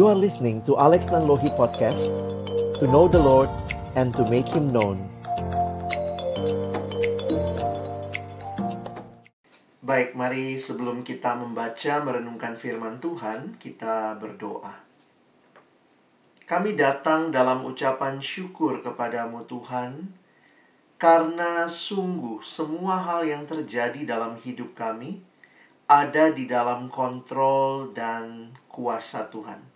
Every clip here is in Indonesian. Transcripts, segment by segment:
You are listening to Alex Nanlohi Podcast To know the Lord and to make Him known Baik, mari sebelum kita membaca merenungkan firman Tuhan, kita berdoa. Kami datang dalam ucapan syukur kepadamu Tuhan, karena sungguh semua hal yang terjadi dalam hidup kami ada di dalam kontrol dan kuasa Tuhan.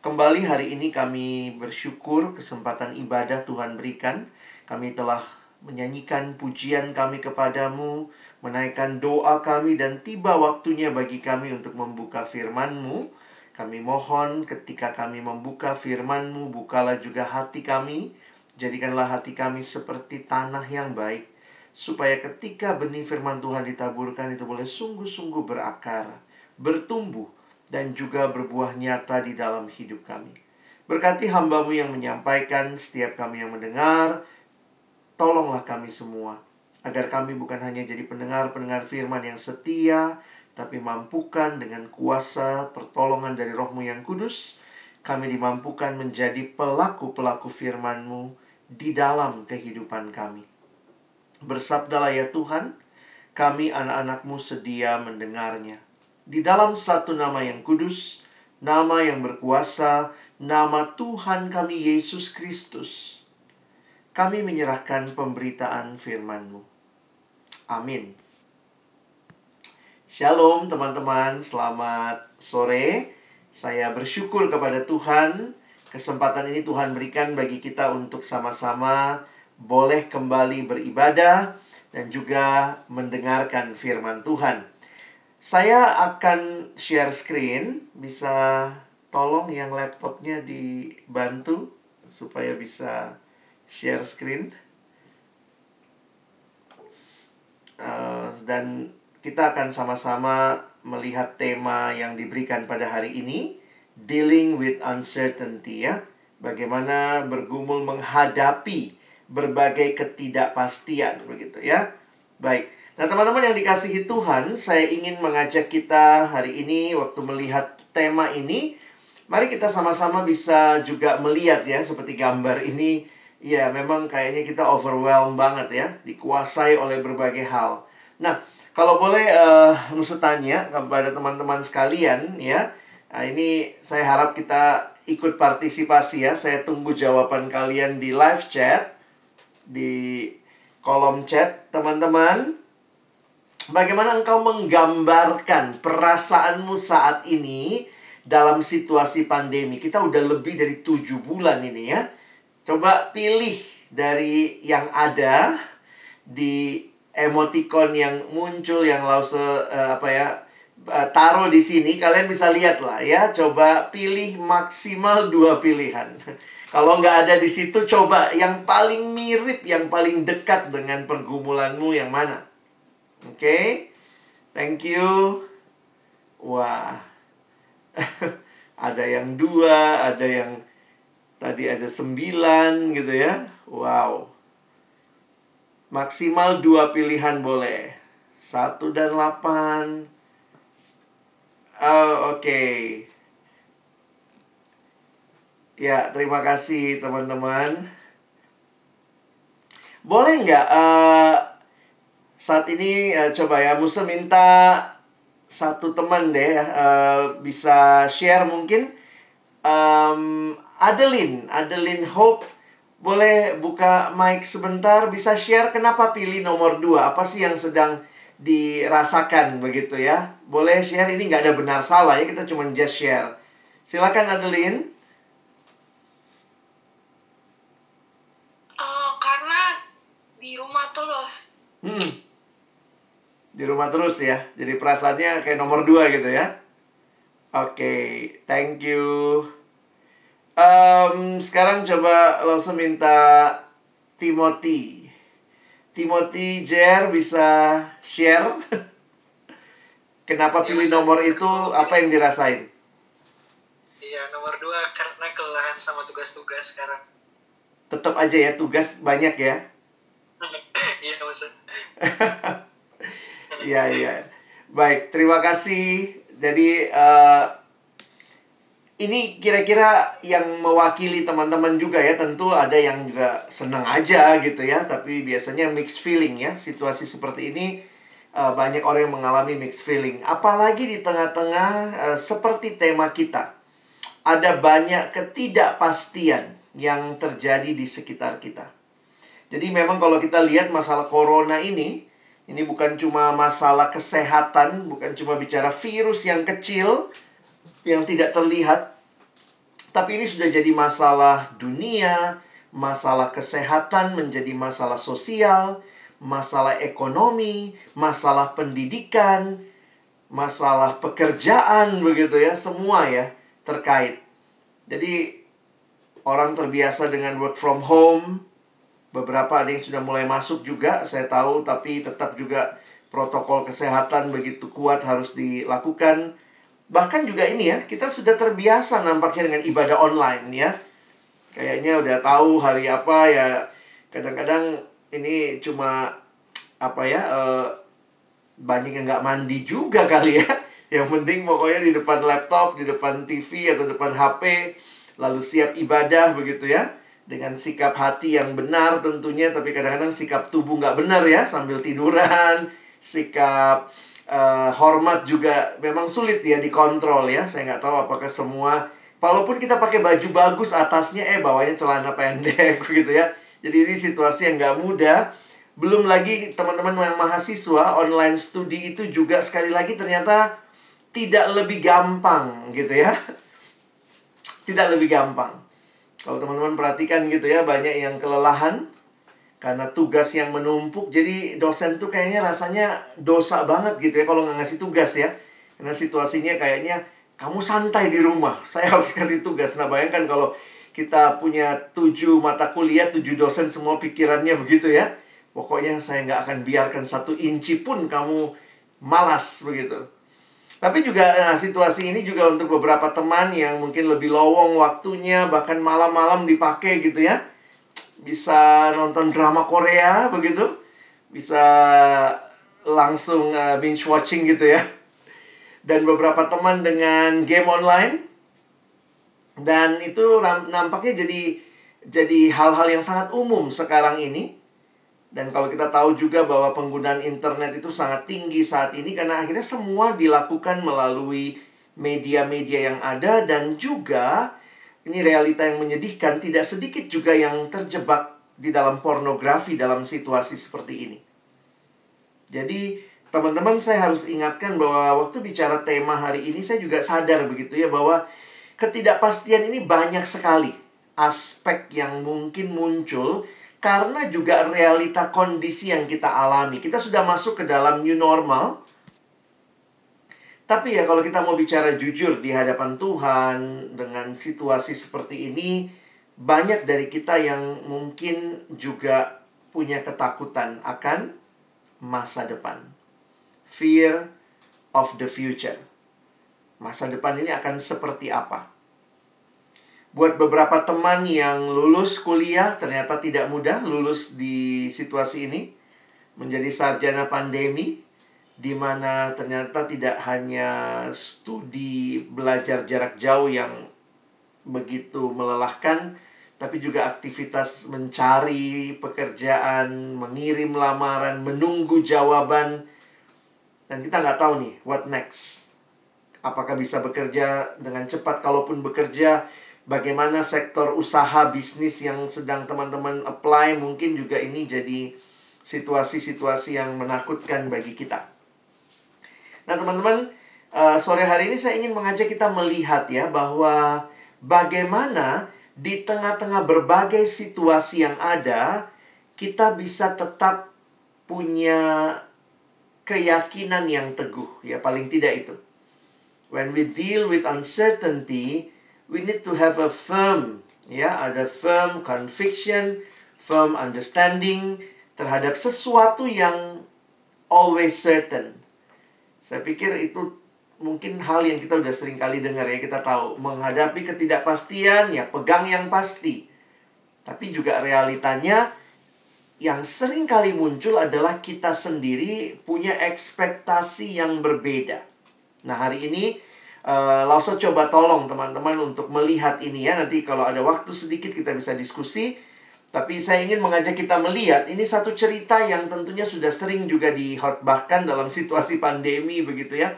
Kembali hari ini kami bersyukur kesempatan ibadah Tuhan berikan. Kami telah menyanyikan pujian kami kepadamu, menaikkan doa kami dan tiba waktunya bagi kami untuk membuka firman-Mu. Kami mohon ketika kami membuka firman-Mu, bukalah juga hati kami. Jadikanlah hati kami seperti tanah yang baik. Supaya ketika benih firman Tuhan ditaburkan itu boleh sungguh-sungguh berakar, bertumbuh, dan juga berbuah nyata di dalam hidup kami. Berkati hambamu yang menyampaikan, setiap kami yang mendengar, tolonglah kami semua agar kami bukan hanya jadi pendengar-pendengar firman yang setia, tapi mampukan dengan kuasa pertolongan dari rohmu yang kudus, kami dimampukan menjadi pelaku-pelaku firman-Mu di dalam kehidupan kami. Bersabdalah ya Tuhan, kami anak-anakmu sedia mendengarnya. Di dalam satu nama yang kudus, nama yang berkuasa, nama Tuhan kami Yesus Kristus, kami menyerahkan pemberitaan firman-Mu. Amin. Shalom teman-teman, selamat sore. Saya bersyukur kepada Tuhan. Kesempatan ini Tuhan berikan bagi kita untuk sama-sama boleh kembali beribadah dan juga mendengarkan firman Tuhan. Saya akan share screen, bisa tolong yang laptopnya dibantu supaya bisa share screen. Uh, dan kita akan sama-sama melihat tema yang diberikan pada hari ini, dealing with uncertainty ya. Bagaimana bergumul menghadapi berbagai ketidakpastian begitu ya. Baik. Nah, teman-teman yang dikasihi Tuhan, saya ingin mengajak kita hari ini waktu melihat tema ini, mari kita sama-sama bisa juga melihat ya seperti gambar ini ya memang kayaknya kita overwhelmed banget ya, dikuasai oleh berbagai hal. Nah, kalau boleh uh, tanya kepada teman-teman sekalian ya, nah, ini saya harap kita ikut partisipasi ya. Saya tunggu jawaban kalian di live chat, di kolom chat teman-teman. Bagaimana engkau menggambarkan perasaanmu saat ini dalam situasi pandemi? Kita udah lebih dari tujuh bulan ini ya. Coba pilih dari yang ada di emoticon yang muncul yang lause uh, apa ya uh, taruh di sini. Kalian bisa lihat lah ya. Coba pilih maksimal dua pilihan. Kalau nggak ada di situ coba yang paling mirip yang paling dekat dengan pergumulanmu yang mana oke okay? thank you wah ada yang dua ada yang Tadi ada sembilan gitu ya. Wow. Maksimal dua pilihan boleh. Satu dan delapan. Oh, oke. Okay. Ya, terima kasih teman-teman. Boleh nggak uh, saat ini uh, coba ya Musa minta satu teman deh uh, bisa share mungkin um, Adeline, Adeline Hope boleh buka mic sebentar, bisa share kenapa pilih nomor 2? Apa sih yang sedang dirasakan begitu ya? Boleh share, ini nggak ada benar salah ya, kita cuma just share. Silakan Adeline. Uh, karena di rumah terus. Hmm. Di rumah terus ya, jadi perasaannya kayak nomor 2 gitu ya. Oke, okay, thank you. Um, sekarang coba langsung minta Timothy. Timothy Jer bisa share kenapa pilih ya, nomor itu, apa yang dirasain? Iya, nomor dua karena kelelahan sama tugas-tugas sekarang. Tetap aja ya, tugas banyak ya? Iya, maksud. Iya, iya. Baik, terima kasih. Jadi, uh, ini kira-kira yang mewakili teman-teman juga ya. Tentu ada yang juga senang aja gitu ya. Tapi biasanya mixed feeling ya. Situasi seperti ini uh, banyak orang yang mengalami mixed feeling. Apalagi di tengah-tengah uh, seperti tema kita. Ada banyak ketidakpastian yang terjadi di sekitar kita. Jadi memang kalau kita lihat masalah corona ini ini bukan cuma masalah kesehatan bukan cuma bicara virus yang kecil yang tidak terlihat, tapi ini sudah jadi masalah dunia, masalah kesehatan menjadi masalah sosial, masalah ekonomi, masalah pendidikan, masalah pekerjaan begitu ya, semua ya terkait. Jadi orang terbiasa dengan work from home, beberapa ada yang sudah mulai masuk juga, saya tahu tapi tetap juga protokol kesehatan begitu kuat harus dilakukan Bahkan juga ini ya, kita sudah terbiasa nampaknya dengan ibadah online ya. Kayaknya udah tahu hari apa ya. Kadang-kadang ini cuma apa ya uh, banyak yang nggak mandi juga kali ya. Yang penting pokoknya di depan laptop, di depan TV atau depan HP, lalu siap ibadah begitu ya. Dengan sikap hati yang benar tentunya, tapi kadang-kadang sikap tubuh nggak benar ya, sambil tiduran, sikap uh, hormat juga memang sulit ya dikontrol ya. Saya nggak tahu apakah semua walaupun kita pakai baju bagus atasnya eh bawahnya celana pendek begitu ya. Jadi ini situasi yang nggak mudah. Belum lagi teman-teman yang mahasiswa online studi itu juga sekali lagi ternyata tidak lebih gampang gitu ya. Tidak lebih gampang. Kalau teman-teman perhatikan gitu ya, banyak yang kelelahan karena tugas yang menumpuk. Jadi dosen tuh kayaknya rasanya dosa banget gitu ya kalau nggak ngasih tugas ya. Karena situasinya kayaknya kamu santai di rumah saya harus kasih tugas. Nah bayangkan kalau kita punya tujuh mata kuliah tujuh dosen semua pikirannya begitu ya. Pokoknya saya nggak akan biarkan satu inci pun kamu malas begitu tapi juga nah, situasi ini juga untuk beberapa teman yang mungkin lebih lowong waktunya bahkan malam-malam dipakai gitu ya. Bisa nonton drama Korea begitu. Bisa langsung uh, binge watching gitu ya. Dan beberapa teman dengan game online. Dan itu nampaknya jadi jadi hal-hal yang sangat umum sekarang ini dan kalau kita tahu juga bahwa penggunaan internet itu sangat tinggi saat ini karena akhirnya semua dilakukan melalui media-media yang ada dan juga ini realita yang menyedihkan, tidak sedikit juga yang terjebak di dalam pornografi dalam situasi seperti ini. Jadi, teman-teman saya harus ingatkan bahwa waktu bicara tema hari ini saya juga sadar begitu ya bahwa ketidakpastian ini banyak sekali aspek yang mungkin muncul karena juga realita kondisi yang kita alami. Kita sudah masuk ke dalam new normal tapi ya kalau kita mau bicara jujur di hadapan Tuhan dengan situasi seperti ini, banyak dari kita yang mungkin juga punya ketakutan akan masa depan. Fear of the future. Masa depan ini akan seperti apa? Buat beberapa teman yang lulus kuliah ternyata tidak mudah lulus di situasi ini menjadi sarjana pandemi di mana ternyata tidak hanya studi belajar jarak jauh yang begitu melelahkan, tapi juga aktivitas mencari pekerjaan, mengirim lamaran, menunggu jawaban, dan kita nggak tahu nih what next. Apakah bisa bekerja dengan cepat? Kalaupun bekerja, bagaimana sektor usaha bisnis yang sedang teman-teman apply? Mungkin juga ini jadi situasi-situasi yang menakutkan bagi kita. Nah, teman-teman, uh, sore hari ini saya ingin mengajak kita melihat ya bahwa bagaimana di tengah-tengah berbagai situasi yang ada, kita bisa tetap punya keyakinan yang teguh, ya paling tidak itu. When we deal with uncertainty, we need to have a firm, ya, ada firm conviction, firm understanding terhadap sesuatu yang always certain. Saya pikir itu mungkin hal yang kita udah sering kali dengar ya. Kita tahu menghadapi ketidakpastian ya pegang yang pasti. Tapi juga realitanya yang sering kali muncul adalah kita sendiri punya ekspektasi yang berbeda. Nah, hari ini Uh, coba tolong teman-teman untuk melihat ini ya. Nanti kalau ada waktu sedikit kita bisa diskusi. Tapi saya ingin mengajak kita melihat ini satu cerita yang tentunya sudah sering juga dihotbahkan dalam situasi pandemi begitu ya.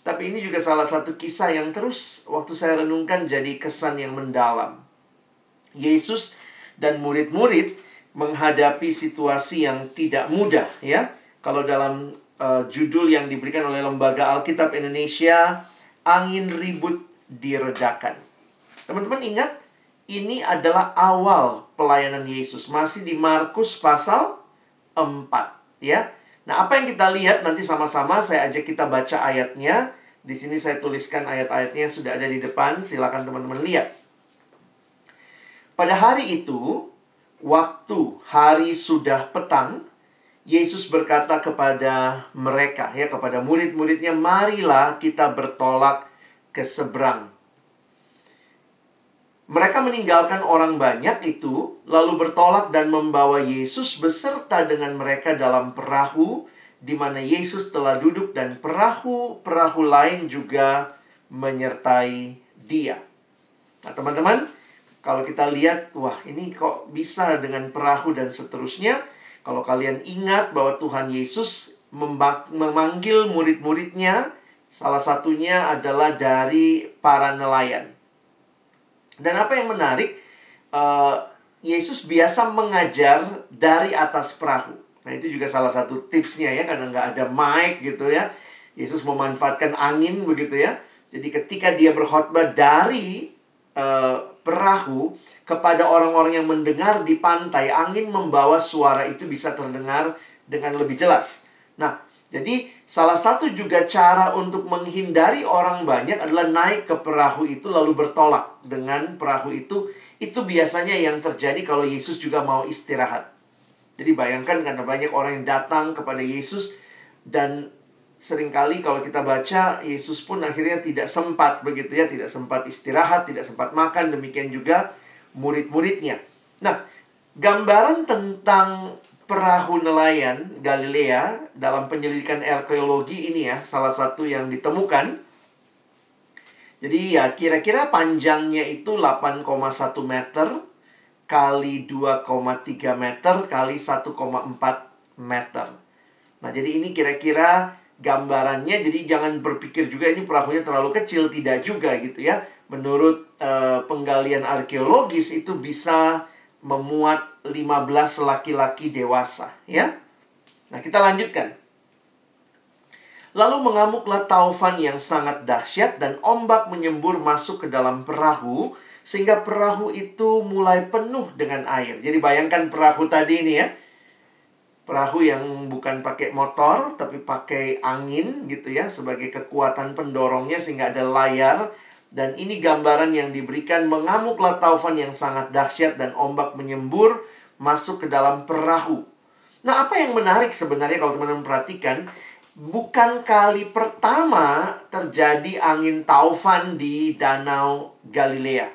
Tapi ini juga salah satu kisah yang terus waktu saya renungkan jadi kesan yang mendalam. Yesus dan murid-murid menghadapi situasi yang tidak mudah ya. Kalau dalam uh, judul yang diberikan oleh Lembaga Alkitab Indonesia, angin ribut diredakan. Teman-teman ingat ini adalah awal pelayanan Yesus. Masih di Markus pasal 4, ya. Nah, apa yang kita lihat nanti sama-sama saya ajak kita baca ayatnya. Di sini saya tuliskan ayat-ayatnya sudah ada di depan, silakan teman-teman lihat. Pada hari itu, waktu hari sudah petang, Yesus berkata kepada mereka, ya kepada murid-muridnya, marilah kita bertolak ke seberang mereka meninggalkan orang banyak itu, lalu bertolak dan membawa Yesus beserta dengan mereka dalam perahu, di mana Yesus telah duduk dan perahu-perahu lain juga menyertai dia. Nah, teman-teman, kalau kita lihat, wah ini kok bisa dengan perahu dan seterusnya. Kalau kalian ingat bahwa Tuhan Yesus memanggil murid-muridnya, salah satunya adalah dari para nelayan. Dan apa yang menarik, uh, Yesus biasa mengajar dari atas perahu. Nah itu juga salah satu tipsnya ya, karena nggak ada mic gitu ya. Yesus memanfaatkan angin begitu ya. Jadi ketika dia berkhotbah dari uh, perahu kepada orang-orang yang mendengar di pantai, angin membawa suara itu bisa terdengar dengan lebih jelas. Nah, jadi salah satu juga cara untuk menghindari orang banyak adalah naik ke perahu itu lalu bertolak dengan perahu itu. Itu biasanya yang terjadi kalau Yesus juga mau istirahat. Jadi bayangkan karena banyak orang yang datang kepada Yesus dan sering kali kalau kita baca Yesus pun akhirnya tidak sempat begitu ya, tidak sempat istirahat, tidak sempat makan, demikian juga murid-muridnya. Nah, gambaran tentang perahu nelayan Galilea dalam penyelidikan arkeologi ini ya, salah satu yang ditemukan. Jadi ya kira-kira panjangnya itu 8,1 meter kali 2,3 meter kali 1,4 meter. Nah, jadi ini kira-kira gambarannya jadi jangan berpikir juga ini perahunya terlalu kecil tidak juga gitu ya. Menurut uh, penggalian arkeologis itu bisa memuat 15 laki-laki dewasa, ya. Nah, kita lanjutkan. Lalu mengamuklah taufan yang sangat dahsyat dan ombak menyembur masuk ke dalam perahu sehingga perahu itu mulai penuh dengan air. Jadi bayangkan perahu tadi ini ya. Perahu yang bukan pakai motor tapi pakai angin gitu ya sebagai kekuatan pendorongnya sehingga ada layar dan ini gambaran yang diberikan mengamuklah taufan yang sangat dahsyat dan ombak menyembur masuk ke dalam perahu. Nah, apa yang menarik sebenarnya kalau teman-teman perhatikan, bukan kali pertama terjadi angin taufan di Danau Galilea.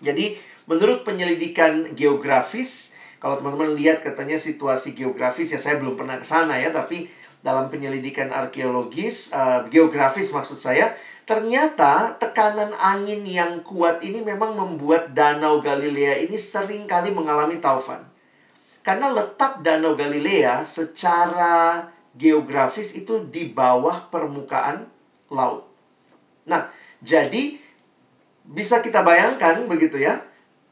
Jadi, menurut penyelidikan geografis, kalau teman-teman lihat katanya situasi geografis ya saya belum pernah ke sana ya, tapi dalam penyelidikan arkeologis, uh, geografis maksud saya, Ternyata tekanan angin yang kuat ini memang membuat Danau Galilea ini sering kali mengalami taufan. Karena letak Danau Galilea secara geografis itu di bawah permukaan laut. Nah, jadi bisa kita bayangkan begitu ya.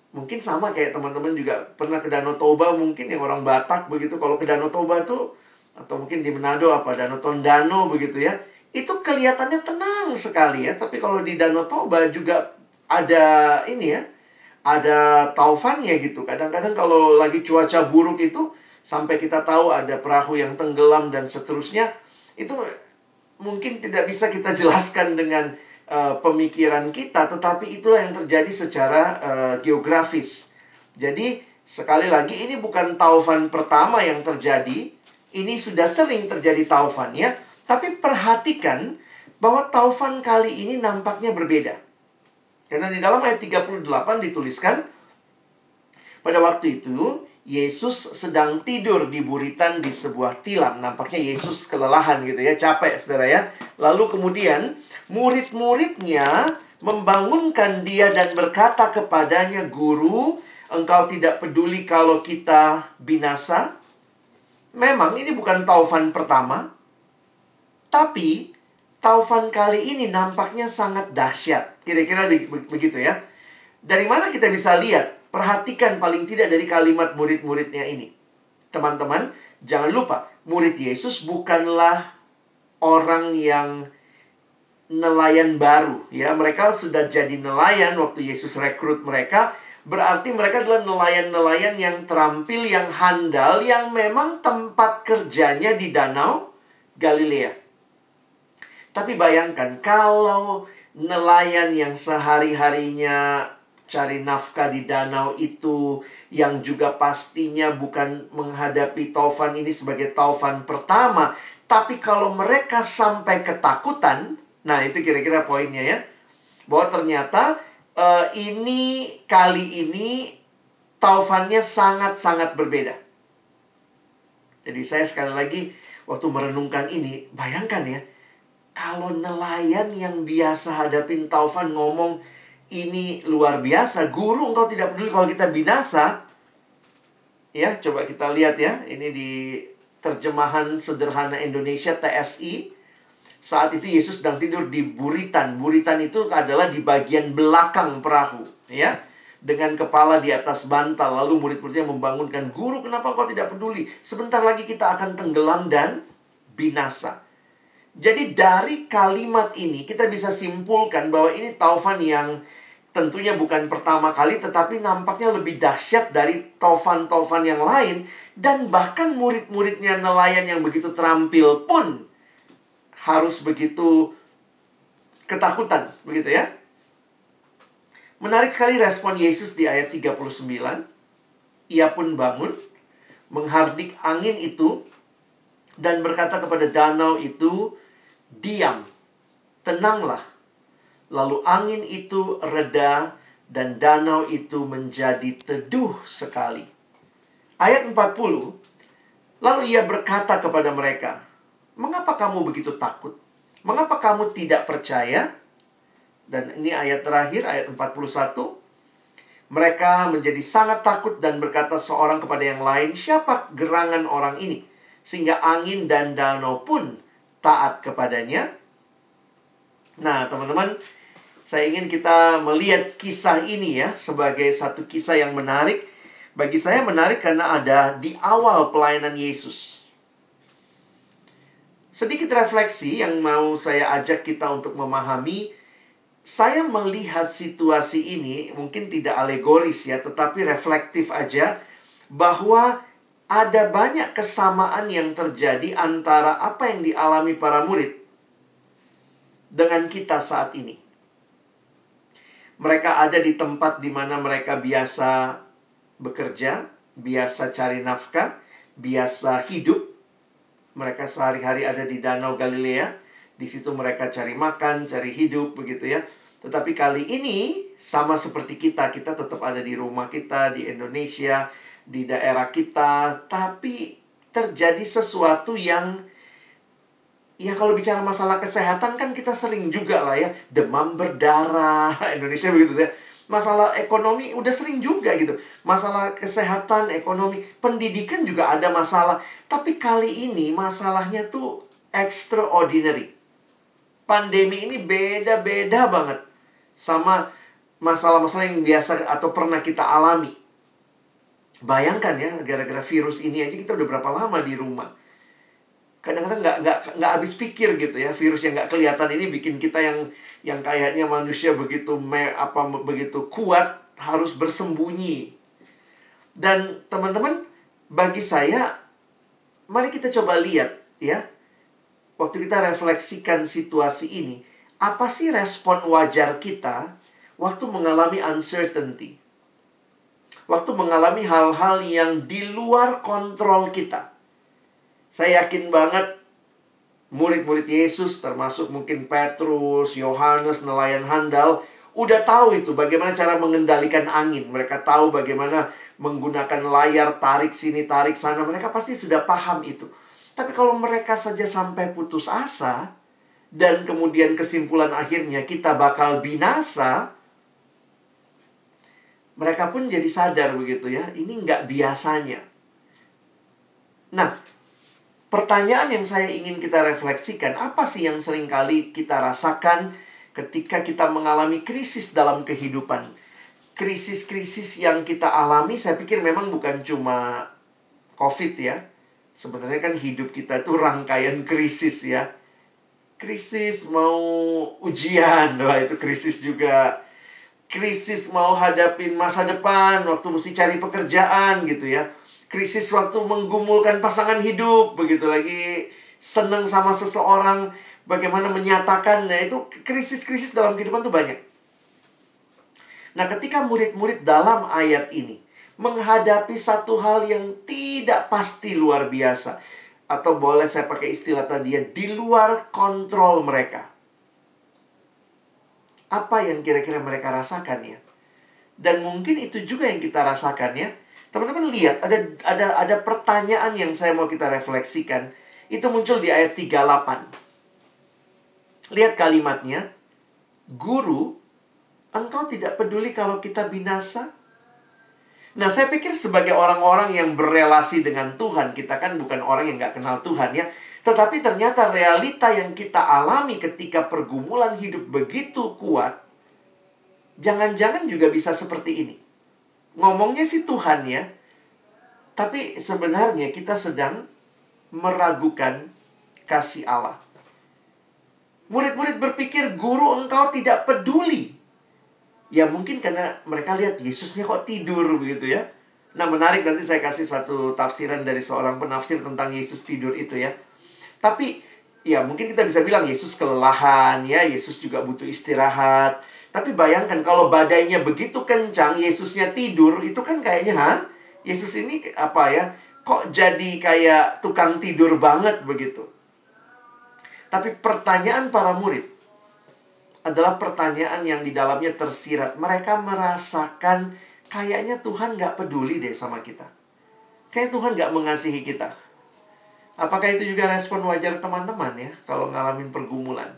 Mungkin sama kayak teman-teman juga pernah ke Danau Toba mungkin yang orang Batak begitu. Kalau ke Danau Toba tuh atau mungkin di Manado apa Danau Tondano begitu ya itu kelihatannya tenang sekali ya. Tapi kalau di Danau Toba juga ada ini ya, ada taufannya gitu. Kadang-kadang kalau lagi cuaca buruk itu sampai kita tahu ada perahu yang tenggelam dan seterusnya, itu mungkin tidak bisa kita jelaskan dengan uh, pemikiran kita, tetapi itulah yang terjadi secara uh, geografis. Jadi sekali lagi ini bukan taufan pertama yang terjadi, ini sudah sering terjadi taufan ya tapi perhatikan bahwa taufan kali ini nampaknya berbeda. Karena di dalam ayat 38 dituliskan, pada waktu itu Yesus sedang tidur di buritan di sebuah tilam. Nampaknya Yesus kelelahan gitu ya, capek saudara ya. Lalu kemudian Murid-muridnya membangunkan dia dan berkata kepadanya, "Guru, engkau tidak peduli kalau kita binasa?" Memang ini bukan taufan pertama, tapi taufan kali ini nampaknya sangat dahsyat. Kira-kira begitu ya. Dari mana kita bisa lihat? Perhatikan paling tidak dari kalimat murid-muridnya ini. Teman-teman, jangan lupa, murid Yesus bukanlah orang yang nelayan baru. Ya mereka sudah jadi nelayan waktu Yesus rekrut mereka. Berarti mereka adalah nelayan-nelayan yang terampil yang handal yang memang tempat kerjanya di danau Galilea. Tapi bayangkan kalau nelayan yang sehari-harinya cari nafkah di danau itu yang juga pastinya bukan menghadapi taufan ini sebagai taufan pertama tapi kalau mereka sampai ketakutan Nah, itu kira-kira poinnya ya. Bahwa ternyata uh, ini kali ini taufannya sangat-sangat berbeda. Jadi saya sekali lagi waktu merenungkan ini, bayangkan ya, kalau nelayan yang biasa hadapin taufan ngomong ini luar biasa, guru engkau tidak peduli kalau kita binasa. Ya, coba kita lihat ya, ini di terjemahan sederhana Indonesia TSI saat itu Yesus sedang tidur di buritan. Buritan itu adalah di bagian belakang perahu, ya. Dengan kepala di atas bantal. Lalu murid-muridnya membangunkan, "Guru, kenapa kau tidak peduli? Sebentar lagi kita akan tenggelam dan binasa." Jadi dari kalimat ini kita bisa simpulkan bahwa ini taufan yang tentunya bukan pertama kali tetapi nampaknya lebih dahsyat dari taufan-taufan yang lain dan bahkan murid-muridnya nelayan yang begitu terampil pun harus begitu ketakutan, begitu ya. Menarik sekali respon Yesus di ayat 39. Ia pun bangun, menghardik angin itu, dan berkata kepada danau itu, Diam, tenanglah. Lalu angin itu reda, dan danau itu menjadi teduh sekali. Ayat 40, lalu ia berkata kepada mereka, Mengapa kamu begitu takut? Mengapa kamu tidak percaya? Dan ini ayat terakhir, ayat 41. Mereka menjadi sangat takut dan berkata seorang kepada yang lain, siapa gerangan orang ini? Sehingga angin dan danau pun taat kepadanya. Nah, teman-teman, saya ingin kita melihat kisah ini ya sebagai satu kisah yang menarik. Bagi saya menarik karena ada di awal pelayanan Yesus. Sedikit refleksi yang mau saya ajak kita untuk memahami. Saya melihat situasi ini mungkin tidak alegoris ya, tetapi reflektif aja bahwa ada banyak kesamaan yang terjadi antara apa yang dialami para murid dengan kita saat ini. Mereka ada di tempat di mana mereka biasa bekerja, biasa cari nafkah, biasa hidup, mereka sehari-hari ada di Danau Galilea. Di situ mereka cari makan, cari hidup begitu ya. Tetapi kali ini sama seperti kita, kita tetap ada di rumah kita di Indonesia, di daerah kita, tapi terjadi sesuatu yang Ya kalau bicara masalah kesehatan kan kita sering juga lah ya Demam berdarah Indonesia begitu ya masalah ekonomi udah sering juga gitu. Masalah kesehatan, ekonomi, pendidikan juga ada masalah. Tapi kali ini masalahnya tuh extraordinary. Pandemi ini beda-beda banget sama masalah-masalah yang biasa atau pernah kita alami. Bayangkan ya, gara-gara virus ini aja kita udah berapa lama di rumah kadang-kadang nggak nggak nggak habis pikir gitu ya virus yang nggak kelihatan ini bikin kita yang yang kayaknya manusia begitu me, apa begitu kuat harus bersembunyi. Dan teman-teman bagi saya mari kita coba lihat ya waktu kita refleksikan situasi ini apa sih respon wajar kita waktu mengalami uncertainty? Waktu mengalami hal-hal yang di luar kontrol kita saya yakin banget murid-murid Yesus termasuk mungkin Petrus, Yohanes, nelayan handal udah tahu itu bagaimana cara mengendalikan angin. Mereka tahu bagaimana menggunakan layar tarik sini tarik sana. Mereka pasti sudah paham itu. Tapi kalau mereka saja sampai putus asa, dan kemudian kesimpulan akhirnya kita bakal binasa, mereka pun jadi sadar begitu ya, ini nggak biasanya. Pertanyaan yang saya ingin kita refleksikan, apa sih yang sering kali kita rasakan ketika kita mengalami krisis dalam kehidupan? Krisis-krisis yang kita alami, saya pikir memang bukan cuma COVID ya. Sebenarnya kan hidup kita itu rangkaian krisis ya. Krisis mau ujian, wah itu krisis juga krisis mau hadapin masa depan, waktu mesti cari pekerjaan gitu ya. Krisis waktu menggumulkan pasangan hidup, begitu lagi senang sama seseorang, bagaimana menyatakannya itu krisis-krisis dalam kehidupan tuh banyak. Nah, ketika murid-murid dalam ayat ini menghadapi satu hal yang tidak pasti luar biasa, atau boleh saya pakai istilah tadi ya, di luar kontrol mereka apa yang kira-kira mereka rasakan ya. Dan mungkin itu juga yang kita rasakan ya. Teman-teman lihat ada ada ada pertanyaan yang saya mau kita refleksikan. Itu muncul di ayat 38. Lihat kalimatnya. Guru, engkau tidak peduli kalau kita binasa? Nah, saya pikir sebagai orang-orang yang berelasi dengan Tuhan, kita kan bukan orang yang nggak kenal Tuhan ya. Tetapi ternyata realita yang kita alami ketika pergumulan hidup begitu kuat, jangan-jangan juga bisa seperti ini. Ngomongnya sih Tuhan ya, tapi sebenarnya kita sedang meragukan kasih Allah. Murid-murid berpikir, guru engkau tidak peduli. Ya mungkin karena mereka lihat Yesusnya kok tidur begitu ya. Nah menarik nanti saya kasih satu tafsiran dari seorang penafsir tentang Yesus tidur itu ya. Tapi ya mungkin kita bisa bilang Yesus kelelahan ya, Yesus juga butuh istirahat. Tapi bayangkan kalau badainya begitu kencang, Yesusnya tidur, itu kan kayaknya, ha? Yesus ini apa ya? Kok jadi kayak tukang tidur banget begitu? Tapi pertanyaan para murid adalah pertanyaan yang di dalamnya tersirat. Mereka merasakan kayaknya Tuhan gak peduli deh sama kita. Kayak Tuhan gak mengasihi kita. Apakah itu juga respon wajar teman-teman ya kalau ngalamin pergumulan?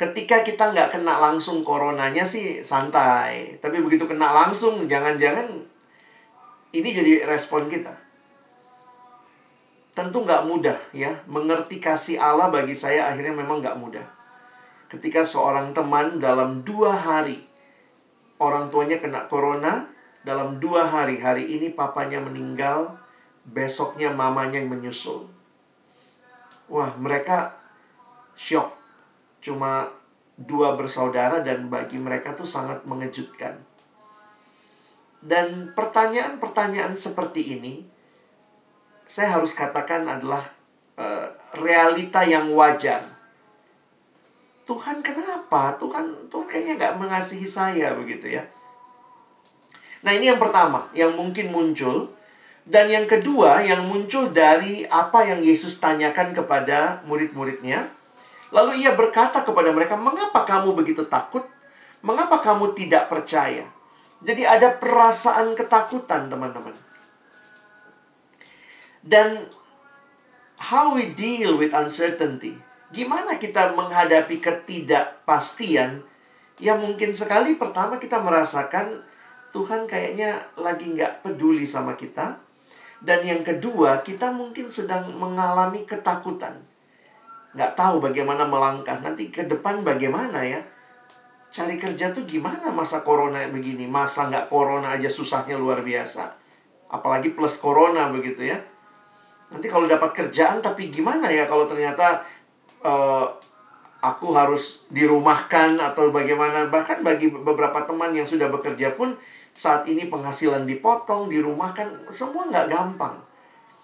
Ketika kita nggak kena langsung coronanya sih santai. Tapi begitu kena langsung, jangan-jangan ini jadi respon kita. Tentu nggak mudah ya. Mengerti kasih Allah bagi saya akhirnya memang nggak mudah. Ketika seorang teman dalam dua hari, orang tuanya kena corona, dalam dua hari, hari ini papanya meninggal, besoknya mamanya yang menyusul. Wah, mereka shock. Cuma dua bersaudara dan bagi mereka tuh sangat mengejutkan. Dan pertanyaan-pertanyaan seperti ini saya harus katakan adalah uh, realita yang wajar. Tuhan kenapa? Tuhan Tuhan kayaknya nggak mengasihi saya begitu ya. Nah ini yang pertama yang mungkin muncul dan yang kedua yang muncul dari apa yang Yesus tanyakan kepada murid-muridnya. Lalu ia berkata kepada mereka, "Mengapa kamu begitu takut? Mengapa kamu tidak percaya?" Jadi ada perasaan ketakutan, teman-teman. Dan how we deal with uncertainty. Gimana kita menghadapi ketidakpastian yang mungkin sekali pertama kita merasakan Tuhan kayaknya lagi nggak peduli sama kita. Dan yang kedua, kita mungkin sedang mengalami ketakutan. Nggak tahu bagaimana melangkah. Nanti ke depan bagaimana ya? Cari kerja tuh gimana masa corona begini? Masa nggak corona aja susahnya luar biasa. Apalagi plus corona begitu ya. Nanti kalau dapat kerjaan tapi gimana ya kalau ternyata uh, aku harus dirumahkan atau bagaimana. Bahkan bagi beberapa teman yang sudah bekerja pun saat ini penghasilan dipotong, dirumahkan, semua nggak gampang.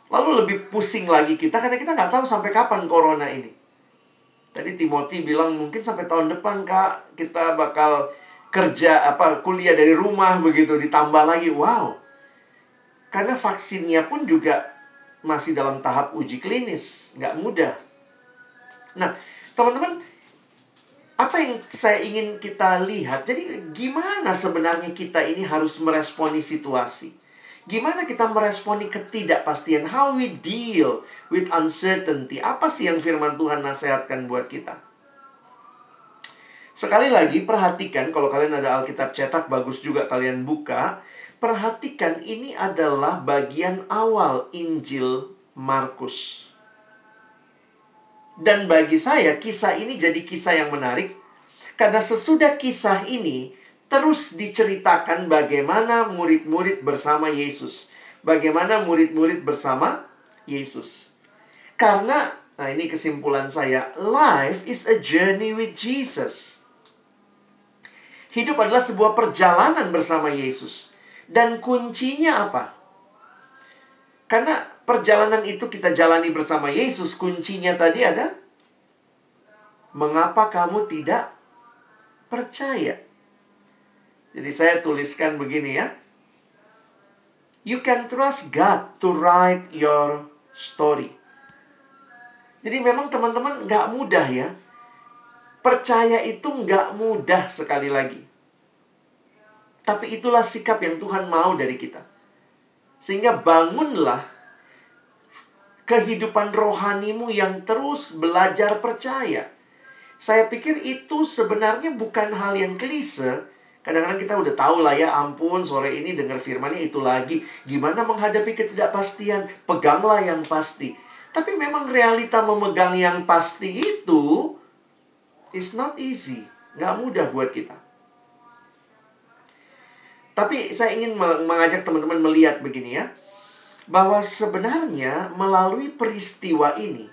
Lalu lebih pusing lagi kita karena kita nggak tahu sampai kapan corona ini. Tadi Timothy bilang mungkin sampai tahun depan kak kita bakal kerja apa kuliah dari rumah begitu ditambah lagi wow karena vaksinnya pun juga masih dalam tahap uji klinis nggak mudah nah teman-teman apa yang saya ingin kita lihat? Jadi gimana sebenarnya kita ini harus meresponi situasi? Gimana kita meresponi ketidakpastian? How we deal with uncertainty? Apa sih yang firman Tuhan nasihatkan buat kita? Sekali lagi, perhatikan kalau kalian ada Alkitab cetak, bagus juga kalian buka. Perhatikan ini adalah bagian awal Injil Markus. Dan bagi saya, kisah ini jadi kisah yang menarik. Karena sesudah kisah ini, terus diceritakan bagaimana murid-murid bersama Yesus. Bagaimana murid-murid bersama Yesus. Karena, nah ini kesimpulan saya, life is a journey with Jesus. Hidup adalah sebuah perjalanan bersama Yesus. Dan kuncinya apa? Karena perjalanan itu kita jalani bersama Yesus, kuncinya tadi ada mengapa kamu tidak percaya? Jadi saya tuliskan begini ya. You can trust God to write your story. Jadi memang teman-teman nggak mudah ya. Percaya itu nggak mudah sekali lagi. Tapi itulah sikap yang Tuhan mau dari kita. Sehingga bangunlah kehidupan rohanimu yang terus belajar percaya. Saya pikir itu sebenarnya bukan hal yang klise, Kadang-kadang kita udah tahu lah ya, ampun sore ini dengar firmannya itu lagi. Gimana menghadapi ketidakpastian? Peganglah yang pasti. Tapi memang realita memegang yang pasti itu is not easy. Nggak mudah buat kita. Tapi saya ingin mengajak teman-teman melihat begini ya. Bahwa sebenarnya melalui peristiwa ini,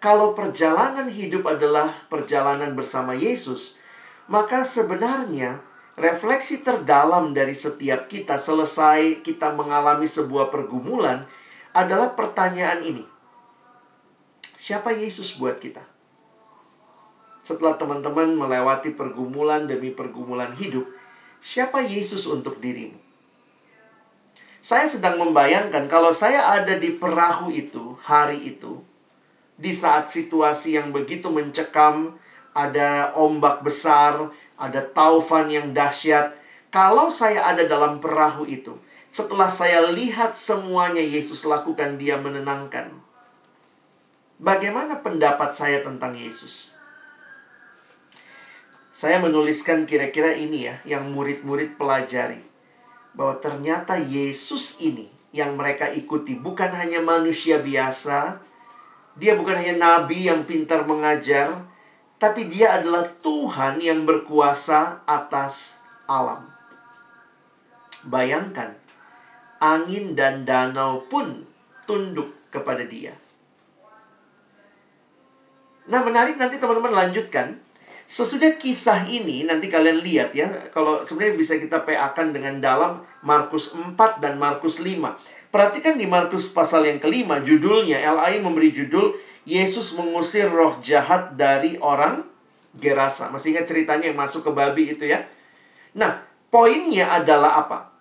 kalau perjalanan hidup adalah perjalanan bersama Yesus, maka sebenarnya refleksi terdalam dari setiap kita selesai kita mengalami sebuah pergumulan adalah pertanyaan ini. Siapa Yesus buat kita? Setelah teman-teman melewati pergumulan demi pergumulan hidup, siapa Yesus untuk dirimu? Saya sedang membayangkan kalau saya ada di perahu itu, hari itu, di saat situasi yang begitu mencekam, ada ombak besar, ada taufan yang dahsyat. Kalau saya ada dalam perahu itu, setelah saya lihat semuanya Yesus lakukan, dia menenangkan. Bagaimana pendapat saya tentang Yesus? Saya menuliskan kira-kira ini ya, yang murid-murid pelajari. Bahwa ternyata Yesus ini yang mereka ikuti bukan hanya manusia biasa, dia bukan hanya nabi yang pintar mengajar, tapi dia adalah Tuhan yang berkuasa atas alam. Bayangkan, angin dan danau pun tunduk kepada dia. Nah, menarik nanti teman-teman lanjutkan. Sesudah kisah ini, nanti kalian lihat ya, kalau sebenarnya bisa kita PA-kan dengan dalam Markus 4 dan Markus 5. Perhatikan di Markus pasal yang kelima, judulnya, LAI memberi judul Yesus mengusir roh jahat dari orang Gerasa. Masih ingat ceritanya yang masuk ke babi itu ya? Nah, poinnya adalah apa?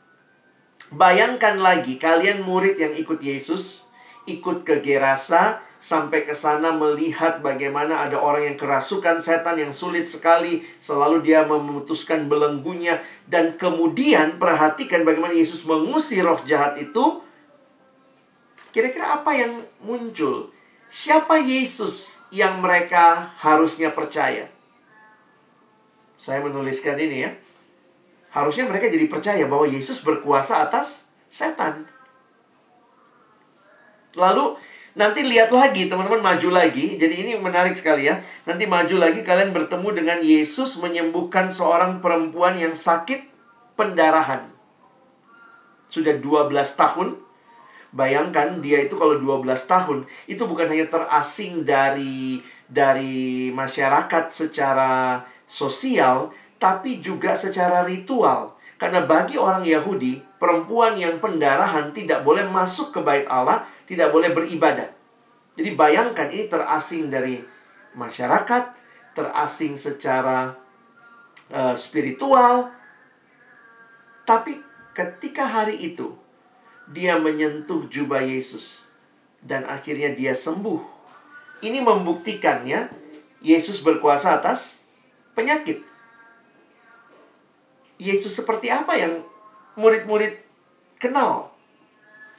Bayangkan lagi kalian murid yang ikut Yesus, ikut ke Gerasa, sampai ke sana melihat bagaimana ada orang yang kerasukan setan yang sulit sekali, selalu dia memutuskan belenggunya dan kemudian perhatikan bagaimana Yesus mengusir roh jahat itu. Kira-kira apa yang muncul? Siapa Yesus yang mereka harusnya percaya? Saya menuliskan ini ya. Harusnya mereka jadi percaya bahwa Yesus berkuasa atas setan. Lalu nanti lihat lagi, teman-teman maju lagi. Jadi ini menarik sekali ya. Nanti maju lagi kalian bertemu dengan Yesus menyembuhkan seorang perempuan yang sakit pendarahan. Sudah 12 tahun Bayangkan dia itu kalau 12 tahun itu bukan hanya terasing dari dari masyarakat secara sosial tapi juga secara ritual. Karena bagi orang Yahudi, perempuan yang pendarahan tidak boleh masuk ke bait Allah, tidak boleh beribadah. Jadi bayangkan ini terasing dari masyarakat, terasing secara uh, spiritual. Tapi ketika hari itu dia menyentuh jubah Yesus dan akhirnya dia sembuh. Ini membuktikan ya Yesus berkuasa atas penyakit. Yesus seperti apa yang murid-murid kenal?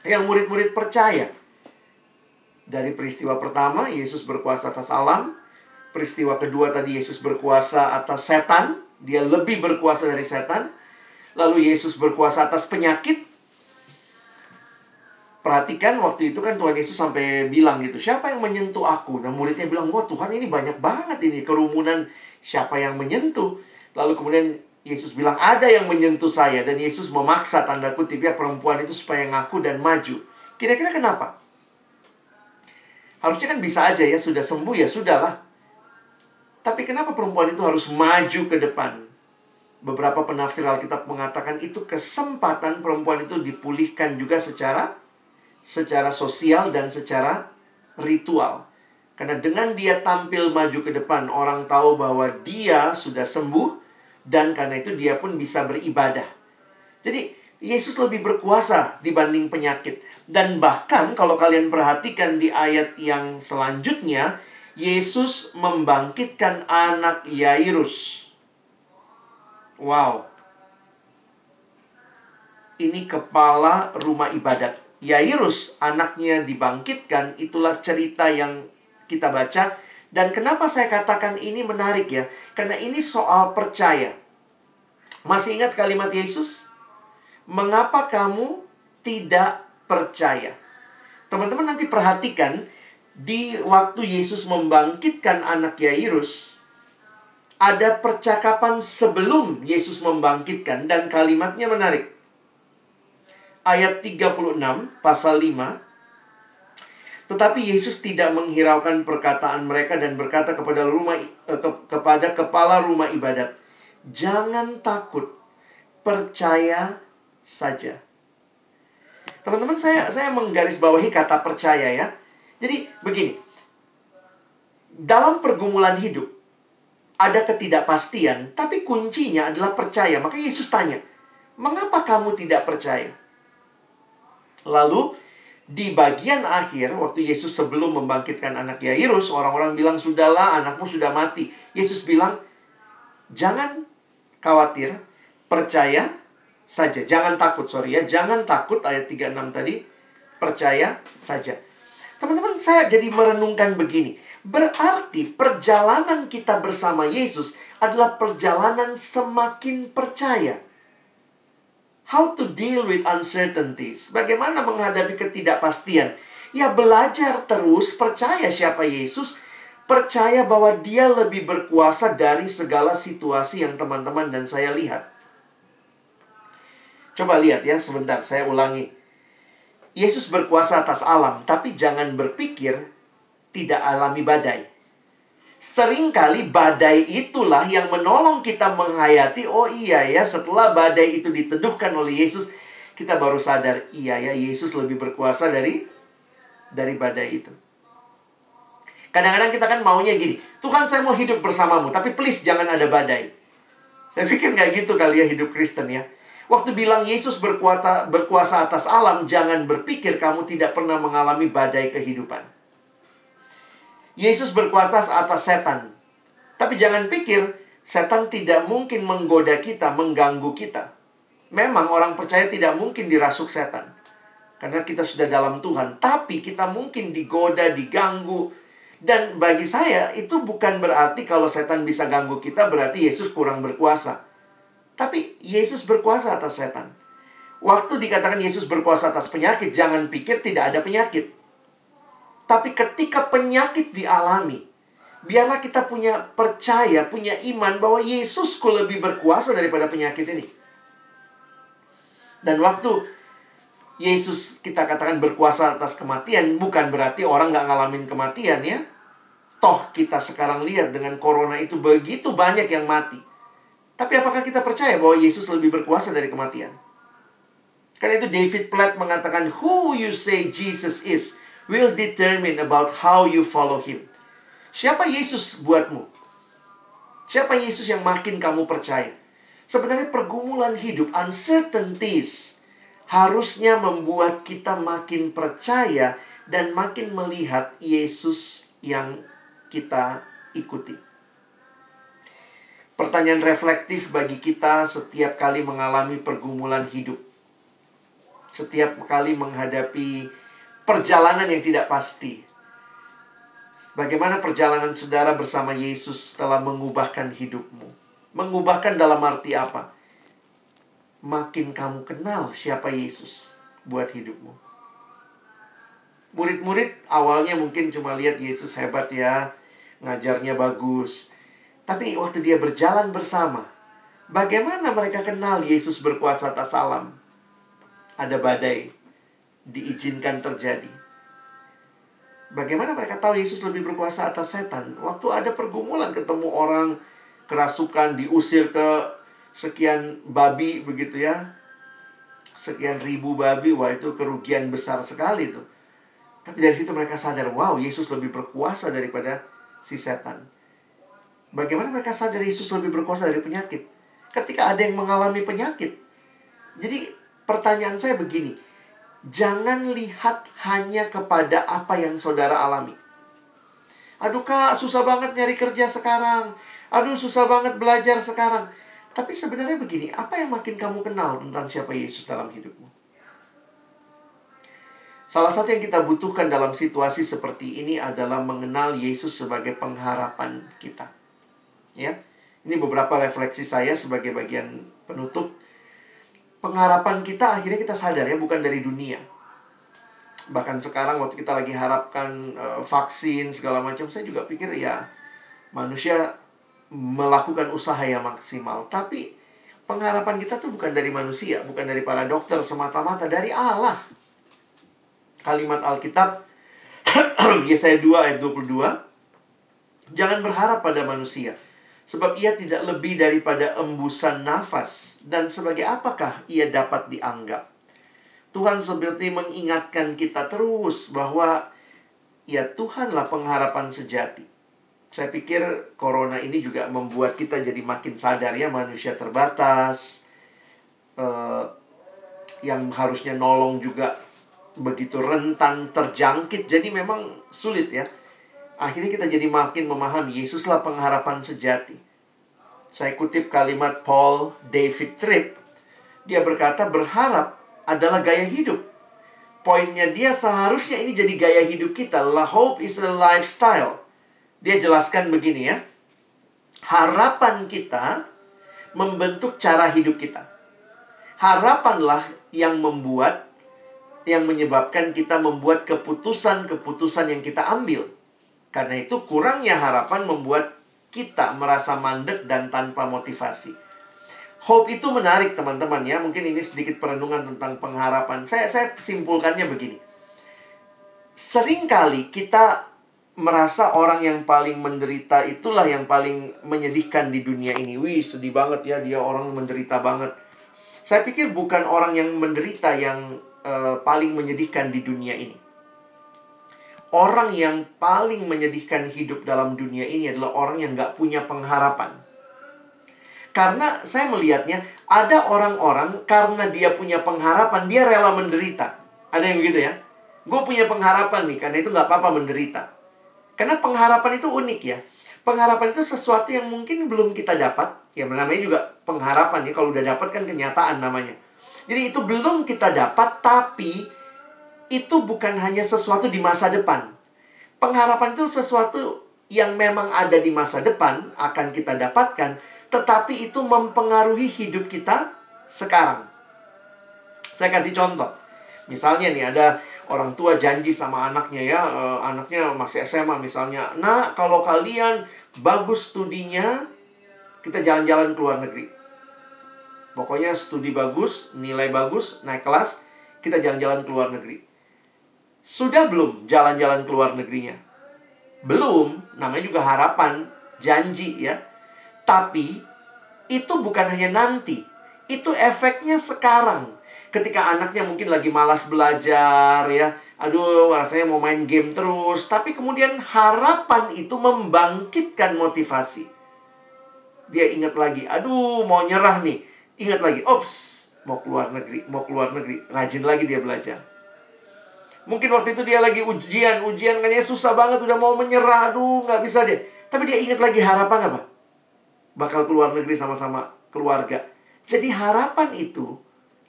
Yang murid-murid percaya. Dari peristiwa pertama, Yesus berkuasa atas alam. Peristiwa kedua tadi, Yesus berkuasa atas setan. Dia lebih berkuasa dari setan. Lalu Yesus berkuasa atas penyakit. Perhatikan waktu itu kan Tuhan Yesus sampai bilang gitu, siapa yang menyentuh aku? Nah muridnya bilang, wah Tuhan ini banyak banget ini kerumunan siapa yang menyentuh. Lalu kemudian Yesus bilang, ada yang menyentuh saya. Dan Yesus memaksa tanda kutip ya perempuan itu supaya ngaku dan maju. Kira-kira kenapa? Harusnya kan bisa aja ya, sudah sembuh ya sudahlah. Tapi kenapa perempuan itu harus maju ke depan? Beberapa penafsir Alkitab mengatakan itu kesempatan perempuan itu dipulihkan juga secara secara sosial dan secara ritual. Karena dengan dia tampil maju ke depan, orang tahu bahwa dia sudah sembuh dan karena itu dia pun bisa beribadah. Jadi, Yesus lebih berkuasa dibanding penyakit. Dan bahkan kalau kalian perhatikan di ayat yang selanjutnya, Yesus membangkitkan anak Yairus. Wow. Ini kepala rumah ibadat. Yairus anaknya dibangkitkan, itulah cerita yang kita baca. Dan kenapa saya katakan ini menarik ya? Karena ini soal percaya. Masih ingat kalimat Yesus? Mengapa kamu tidak percaya? Teman-teman nanti perhatikan di waktu Yesus membangkitkan anak Yairus, ada percakapan sebelum Yesus membangkitkan dan kalimatnya menarik ayat 36 pasal 5 tetapi Yesus tidak menghiraukan perkataan mereka dan berkata kepada rumah eh, ke, kepada kepala rumah ibadat, "Jangan takut, percaya saja." Teman-teman saya saya menggarisbawahi kata percaya ya. Jadi begini. Dalam pergumulan hidup ada ketidakpastian, tapi kuncinya adalah percaya. Maka Yesus tanya, "Mengapa kamu tidak percaya?" Lalu di bagian akhir waktu Yesus sebelum membangkitkan anak Yairus, orang-orang bilang sudahlah anakmu sudah mati. Yesus bilang, "Jangan khawatir, percaya saja. Jangan takut, sorry ya. Jangan takut ayat 36 tadi. Percaya saja." Teman-teman, saya jadi merenungkan begini. Berarti perjalanan kita bersama Yesus adalah perjalanan semakin percaya. How to deal with uncertainties. Bagaimana menghadapi ketidakpastian. Ya belajar terus percaya siapa Yesus. Percaya bahwa dia lebih berkuasa dari segala situasi yang teman-teman dan saya lihat. Coba lihat ya sebentar, saya ulangi. Yesus berkuasa atas alam, tapi jangan berpikir tidak alami badai. Seringkali badai itulah yang menolong kita menghayati, oh iya ya, setelah badai itu diteduhkan oleh Yesus, kita baru sadar, iya ya, Yesus lebih berkuasa dari dari badai itu. Kadang-kadang kita kan maunya gini, Tuhan saya mau hidup bersamamu, tapi please jangan ada badai. Saya pikir nggak gitu kali ya hidup Kristen ya. Waktu bilang Yesus berkuasa, berkuasa atas alam, jangan berpikir kamu tidak pernah mengalami badai kehidupan. Yesus berkuasa atas setan. Tapi jangan pikir setan tidak mungkin menggoda kita, mengganggu kita. Memang orang percaya tidak mungkin dirasuk setan. Karena kita sudah dalam Tuhan. Tapi kita mungkin digoda, diganggu. Dan bagi saya itu bukan berarti kalau setan bisa ganggu kita berarti Yesus kurang berkuasa. Tapi Yesus berkuasa atas setan. Waktu dikatakan Yesus berkuasa atas penyakit, jangan pikir tidak ada penyakit. Tapi ketika penyakit dialami, biarlah kita punya percaya, punya iman bahwa Yesusku lebih berkuasa daripada penyakit ini. Dan waktu Yesus kita katakan berkuasa atas kematian, bukan berarti orang nggak ngalamin kematian ya. Toh kita sekarang lihat dengan corona itu begitu banyak yang mati. Tapi apakah kita percaya bahwa Yesus lebih berkuasa dari kematian? Karena itu David Platt mengatakan, Who you say Jesus is will determine about how you follow him. Siapa Yesus buatmu? Siapa Yesus yang makin kamu percaya? Sebenarnya pergumulan hidup, uncertainties, harusnya membuat kita makin percaya dan makin melihat Yesus yang kita ikuti. Pertanyaan reflektif bagi kita setiap kali mengalami pergumulan hidup. setiap kali menghadapi perjalanan yang tidak pasti. Bagaimana perjalanan saudara bersama Yesus telah mengubahkan hidupmu? Mengubahkan dalam arti apa? Makin kamu kenal siapa Yesus buat hidupmu. Murid-murid awalnya mungkin cuma lihat Yesus hebat ya, ngajarnya bagus. Tapi waktu dia berjalan bersama, bagaimana mereka kenal Yesus berkuasa atas alam? Ada badai, diizinkan terjadi Bagaimana mereka tahu Yesus lebih berkuasa atas setan? Waktu ada pergumulan ketemu orang kerasukan diusir ke sekian babi begitu ya. Sekian ribu babi, wah itu kerugian besar sekali tuh. Tapi dari situ mereka sadar, wow, Yesus lebih berkuasa daripada si setan. Bagaimana mereka sadar Yesus lebih berkuasa dari penyakit? Ketika ada yang mengalami penyakit. Jadi pertanyaan saya begini, jangan lihat hanya kepada apa yang saudara alami. Aduh kak, susah banget nyari kerja sekarang. Aduh, susah banget belajar sekarang. Tapi sebenarnya begini, apa yang makin kamu kenal tentang siapa Yesus dalam hidupmu? Salah satu yang kita butuhkan dalam situasi seperti ini adalah mengenal Yesus sebagai pengharapan kita. Ya. Ini beberapa refleksi saya sebagai bagian penutup pengharapan kita akhirnya kita sadar ya bukan dari dunia. Bahkan sekarang waktu kita lagi harapkan uh, vaksin segala macam, saya juga pikir ya manusia melakukan usaha yang maksimal. Tapi pengharapan kita tuh bukan dari manusia, bukan dari para dokter semata-mata, dari Allah. Kalimat Alkitab Yesaya 2 ayat 22 Jangan berharap pada manusia Sebab ia tidak lebih daripada embusan nafas. Dan sebagai apakah ia dapat dianggap? Tuhan seperti mengingatkan kita terus bahwa ya Tuhanlah pengharapan sejati. Saya pikir corona ini juga membuat kita jadi makin sadar ya manusia terbatas. Uh, yang harusnya nolong juga begitu rentan terjangkit. Jadi memang sulit ya Akhirnya kita jadi makin memahami Yesuslah pengharapan sejati. Saya kutip kalimat Paul David Tripp. Dia berkata berharap adalah gaya hidup. Poinnya dia seharusnya ini jadi gaya hidup kita. La hope is a lifestyle. Dia jelaskan begini ya. Harapan kita membentuk cara hidup kita. Harapanlah yang membuat yang menyebabkan kita membuat keputusan-keputusan yang kita ambil. Karena itu kurangnya harapan membuat kita merasa mandek dan tanpa motivasi. Hope itu menarik teman-teman ya. Mungkin ini sedikit perenungan tentang pengharapan. Saya saya simpulkannya begini. Seringkali kita merasa orang yang paling menderita itulah yang paling menyedihkan di dunia ini. Wih, sedih banget ya dia orang menderita banget. Saya pikir bukan orang yang menderita yang uh, paling menyedihkan di dunia ini orang yang paling menyedihkan hidup dalam dunia ini adalah orang yang gak punya pengharapan. Karena saya melihatnya, ada orang-orang karena dia punya pengharapan, dia rela menderita. Ada yang begitu ya? Gue punya pengharapan nih, karena itu gak apa-apa menderita. Karena pengharapan itu unik ya. Pengharapan itu sesuatu yang mungkin belum kita dapat. Ya namanya juga pengharapan ya. Kalau udah dapat kan kenyataan namanya. Jadi itu belum kita dapat, tapi itu bukan hanya sesuatu di masa depan. Pengharapan itu sesuatu yang memang ada di masa depan akan kita dapatkan, tetapi itu mempengaruhi hidup kita sekarang. Saya kasih contoh. Misalnya nih ada orang tua janji sama anaknya ya, uh, anaknya masih SMA misalnya. Nah, kalau kalian bagus studinya, kita jalan-jalan ke luar negeri. Pokoknya studi bagus, nilai bagus, naik kelas, kita jalan-jalan ke luar negeri. Sudah belum jalan-jalan ke luar negerinya? Belum, namanya juga harapan, janji ya. Tapi itu bukan hanya nanti, itu efeknya sekarang. Ketika anaknya mungkin lagi malas belajar ya, aduh rasanya mau main game terus, tapi kemudian harapan itu membangkitkan motivasi. Dia ingat lagi, aduh mau nyerah nih. Ingat lagi, ops, mau keluar negeri, mau keluar negeri, rajin lagi dia belajar Mungkin waktu itu dia lagi ujian, ujian kayaknya susah banget, udah mau menyerah, aduh nggak bisa deh. Tapi dia ingat lagi harapan apa? Bakal keluar negeri sama-sama keluarga. Jadi harapan itu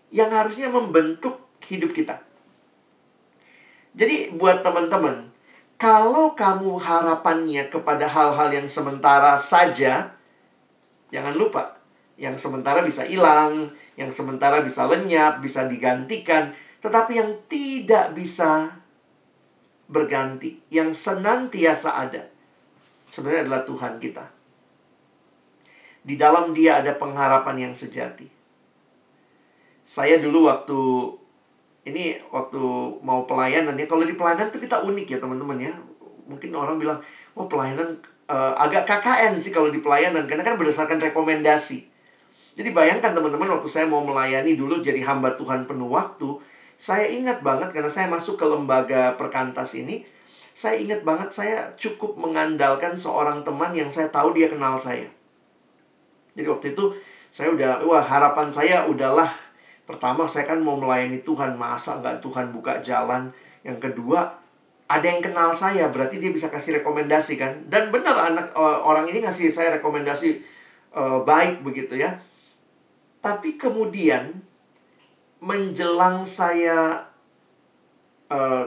yang harusnya membentuk hidup kita. Jadi buat teman-teman, kalau kamu harapannya kepada hal-hal yang sementara saja, jangan lupa yang sementara bisa hilang, yang sementara bisa lenyap, bisa digantikan, tetapi yang tidak bisa berganti, yang senantiasa ada, sebenarnya adalah Tuhan kita. Di dalam Dia ada pengharapan yang sejati. Saya dulu waktu ini waktu mau pelayanan ya, kalau di pelayanan tuh kita unik ya teman-teman ya. Mungkin orang bilang, oh pelayanan uh, agak KKN sih kalau di pelayanan karena kan berdasarkan rekomendasi. Jadi bayangkan teman-teman waktu saya mau melayani dulu jadi hamba Tuhan penuh waktu, saya ingat banget karena saya masuk ke lembaga perkantas ini, saya ingat banget saya cukup mengandalkan seorang teman yang saya tahu dia kenal saya. Jadi waktu itu saya udah, wah harapan saya udahlah. Pertama saya kan mau melayani Tuhan, masa nggak Tuhan buka jalan. Yang kedua, ada yang kenal saya, berarti dia bisa kasih rekomendasi kan. Dan benar anak uh, orang ini ngasih saya rekomendasi uh, baik begitu ya. Tapi kemudian menjelang saya uh,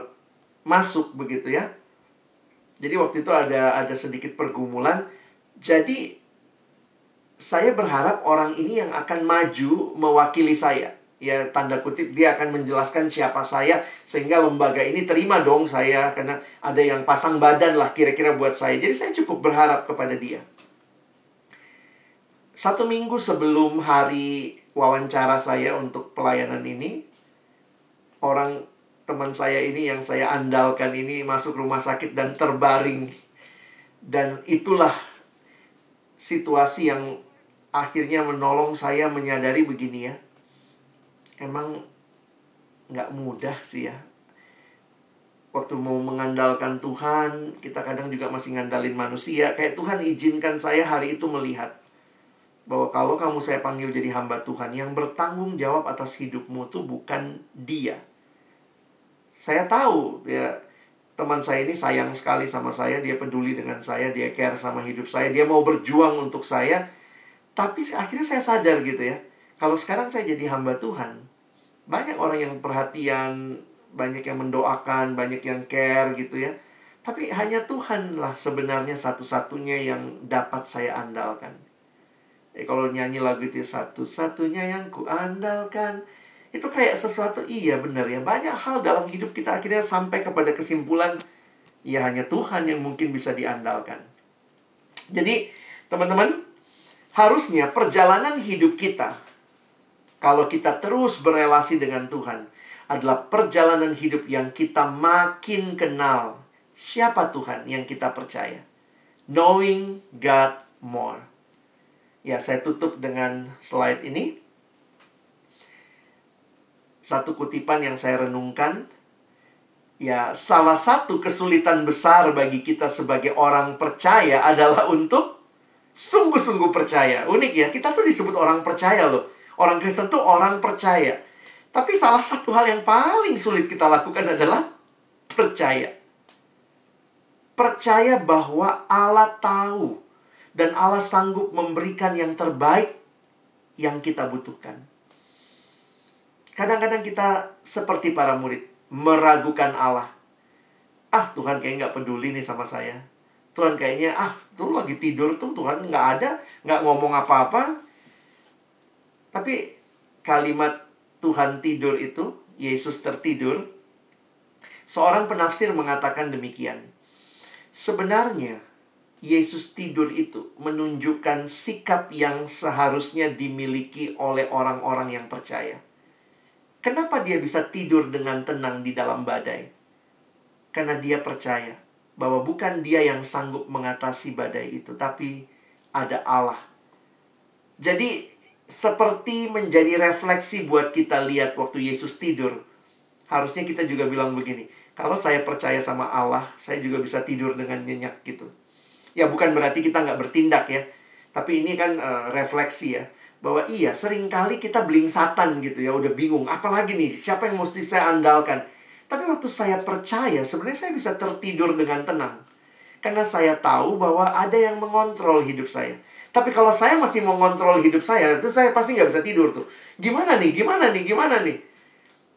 masuk begitu ya. Jadi waktu itu ada ada sedikit pergumulan. Jadi saya berharap orang ini yang akan maju mewakili saya. Ya tanda kutip dia akan menjelaskan siapa saya sehingga lembaga ini terima dong saya karena ada yang pasang badan lah kira-kira buat saya. Jadi saya cukup berharap kepada dia. Satu minggu sebelum hari wawancara saya untuk pelayanan ini, orang teman saya ini yang saya andalkan ini masuk rumah sakit dan terbaring. Dan itulah situasi yang akhirnya menolong saya menyadari begini ya. Emang nggak mudah sih ya. Waktu mau mengandalkan Tuhan, kita kadang juga masih ngandalin manusia. Kayak Tuhan izinkan saya hari itu melihat bahwa kalau kamu saya panggil jadi hamba Tuhan yang bertanggung jawab atas hidupmu tuh bukan dia. Saya tahu ya teman saya ini sayang sekali sama saya, dia peduli dengan saya, dia care sama hidup saya, dia mau berjuang untuk saya. Tapi akhirnya saya sadar gitu ya. Kalau sekarang saya jadi hamba Tuhan, banyak orang yang perhatian, banyak yang mendoakan, banyak yang care gitu ya. Tapi hanya Tuhanlah sebenarnya satu-satunya yang dapat saya andalkan. Eh, kalau nyanyi lagu itu ya, satu-satunya yang ku andalkan itu kayak sesuatu iya benar ya. Banyak hal dalam hidup kita akhirnya sampai kepada kesimpulan ya hanya Tuhan yang mungkin bisa diandalkan. Jadi teman-teman harusnya perjalanan hidup kita kalau kita terus berelasi dengan Tuhan adalah perjalanan hidup yang kita makin kenal siapa Tuhan yang kita percaya. Knowing God more Ya, saya tutup dengan slide ini. Satu kutipan yang saya renungkan. Ya, salah satu kesulitan besar bagi kita sebagai orang percaya adalah untuk sungguh-sungguh percaya. Unik ya, kita tuh disebut orang percaya loh. Orang Kristen tuh orang percaya. Tapi salah satu hal yang paling sulit kita lakukan adalah percaya. Percaya bahwa Allah tahu dan Allah sanggup memberikan yang terbaik yang kita butuhkan. Kadang-kadang kita seperti para murid, meragukan Allah. Ah, Tuhan kayaknya nggak peduli nih sama saya. Tuhan kayaknya, ah, tuh lagi tidur tuh, Tuhan nggak ada, nggak ngomong apa-apa. Tapi kalimat Tuhan tidur itu, Yesus tertidur, seorang penafsir mengatakan demikian. Sebenarnya, Yesus tidur itu menunjukkan sikap yang seharusnya dimiliki oleh orang-orang yang percaya. Kenapa dia bisa tidur dengan tenang di dalam badai? Karena dia percaya bahwa bukan dia yang sanggup mengatasi badai itu, tapi ada Allah. Jadi, seperti menjadi refleksi buat kita lihat waktu Yesus tidur. Harusnya kita juga bilang begini, kalau saya percaya sama Allah, saya juga bisa tidur dengan nyenyak gitu. Ya bukan berarti kita nggak bertindak ya. Tapi ini kan uh, refleksi ya. Bahwa iya sering kali kita satan gitu ya. Udah bingung. Apalagi nih siapa yang mesti saya andalkan. Tapi waktu saya percaya sebenarnya saya bisa tertidur dengan tenang. Karena saya tahu bahwa ada yang mengontrol hidup saya. Tapi kalau saya masih mengontrol hidup saya, itu saya pasti nggak bisa tidur tuh. Gimana nih? Gimana nih? Gimana nih?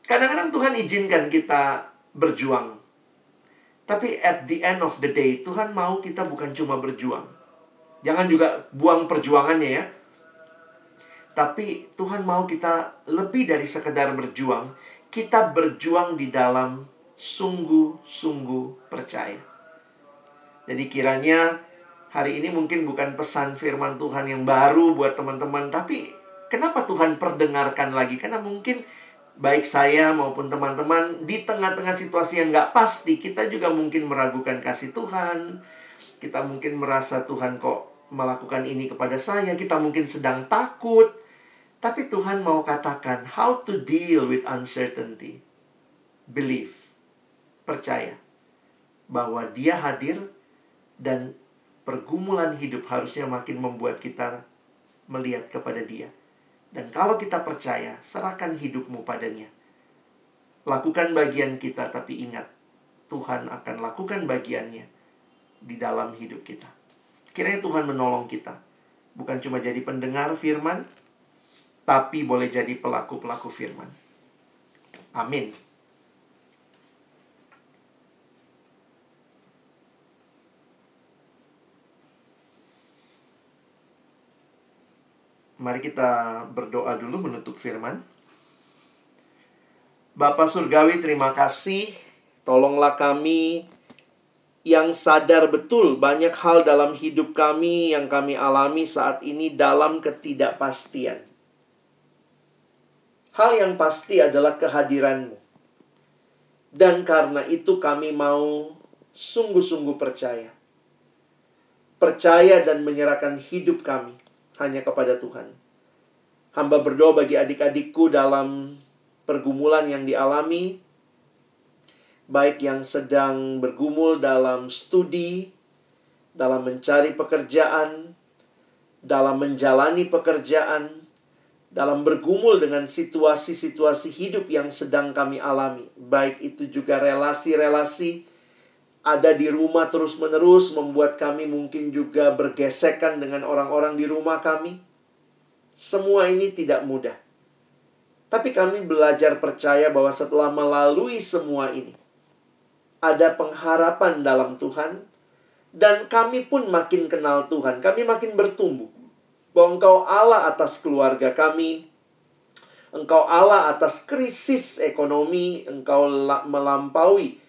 Kadang-kadang Tuhan izinkan kita berjuang. Tapi at the end of the day, Tuhan mau kita bukan cuma berjuang. Jangan juga buang perjuangannya ya. Tapi Tuhan mau kita lebih dari sekedar berjuang. Kita berjuang di dalam sungguh-sungguh percaya. Jadi kiranya hari ini mungkin bukan pesan firman Tuhan yang baru buat teman-teman, tapi kenapa Tuhan perdengarkan lagi? Karena mungkin baik saya maupun teman-teman di tengah-tengah situasi yang nggak pasti, kita juga mungkin meragukan kasih Tuhan. Kita mungkin merasa Tuhan kok melakukan ini kepada saya, kita mungkin sedang takut. Tapi Tuhan mau katakan how to deal with uncertainty. Believe. Percaya bahwa Dia hadir dan pergumulan hidup harusnya makin membuat kita melihat kepada Dia. Dan kalau kita percaya, serahkan hidupmu padanya. Lakukan bagian kita, tapi ingat, Tuhan akan lakukan bagiannya di dalam hidup kita. Kiranya Tuhan menolong kita. Bukan cuma jadi pendengar firman, tapi boleh jadi pelaku-pelaku firman. Amin. Mari kita berdoa dulu menutup firman. Bapak Surgawi, terima kasih. Tolonglah kami yang sadar betul banyak hal dalam hidup kami yang kami alami saat ini dalam ketidakpastian. Hal yang pasti adalah kehadiranmu. Dan karena itu kami mau sungguh-sungguh percaya. Percaya dan menyerahkan hidup kami hanya kepada Tuhan. Hamba berdoa bagi adik-adikku dalam pergumulan yang dialami, baik yang sedang bergumul dalam studi, dalam mencari pekerjaan, dalam menjalani pekerjaan, dalam bergumul dengan situasi-situasi hidup yang sedang kami alami, baik itu juga relasi-relasi ada di rumah terus-menerus membuat kami mungkin juga bergesekan dengan orang-orang di rumah kami. Semua ini tidak mudah. Tapi kami belajar percaya bahwa setelah melalui semua ini, ada pengharapan dalam Tuhan, dan kami pun makin kenal Tuhan. Kami makin bertumbuh. Bahwa Engkau Allah atas keluarga kami, Engkau Allah atas krisis ekonomi, Engkau melampaui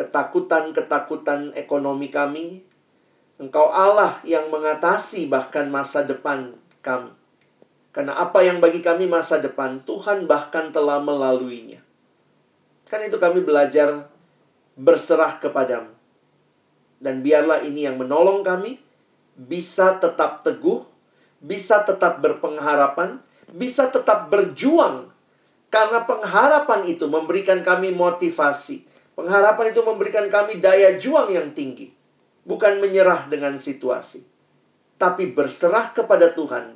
ketakutan-ketakutan ekonomi kami. Engkau Allah yang mengatasi bahkan masa depan kami. Karena apa yang bagi kami masa depan, Tuhan bahkan telah melaluinya. Kan itu kami belajar berserah kepadamu. Dan biarlah ini yang menolong kami bisa tetap teguh, bisa tetap berpengharapan, bisa tetap berjuang. Karena pengharapan itu memberikan kami motivasi Pengharapan itu memberikan kami daya juang yang tinggi. Bukan menyerah dengan situasi. Tapi berserah kepada Tuhan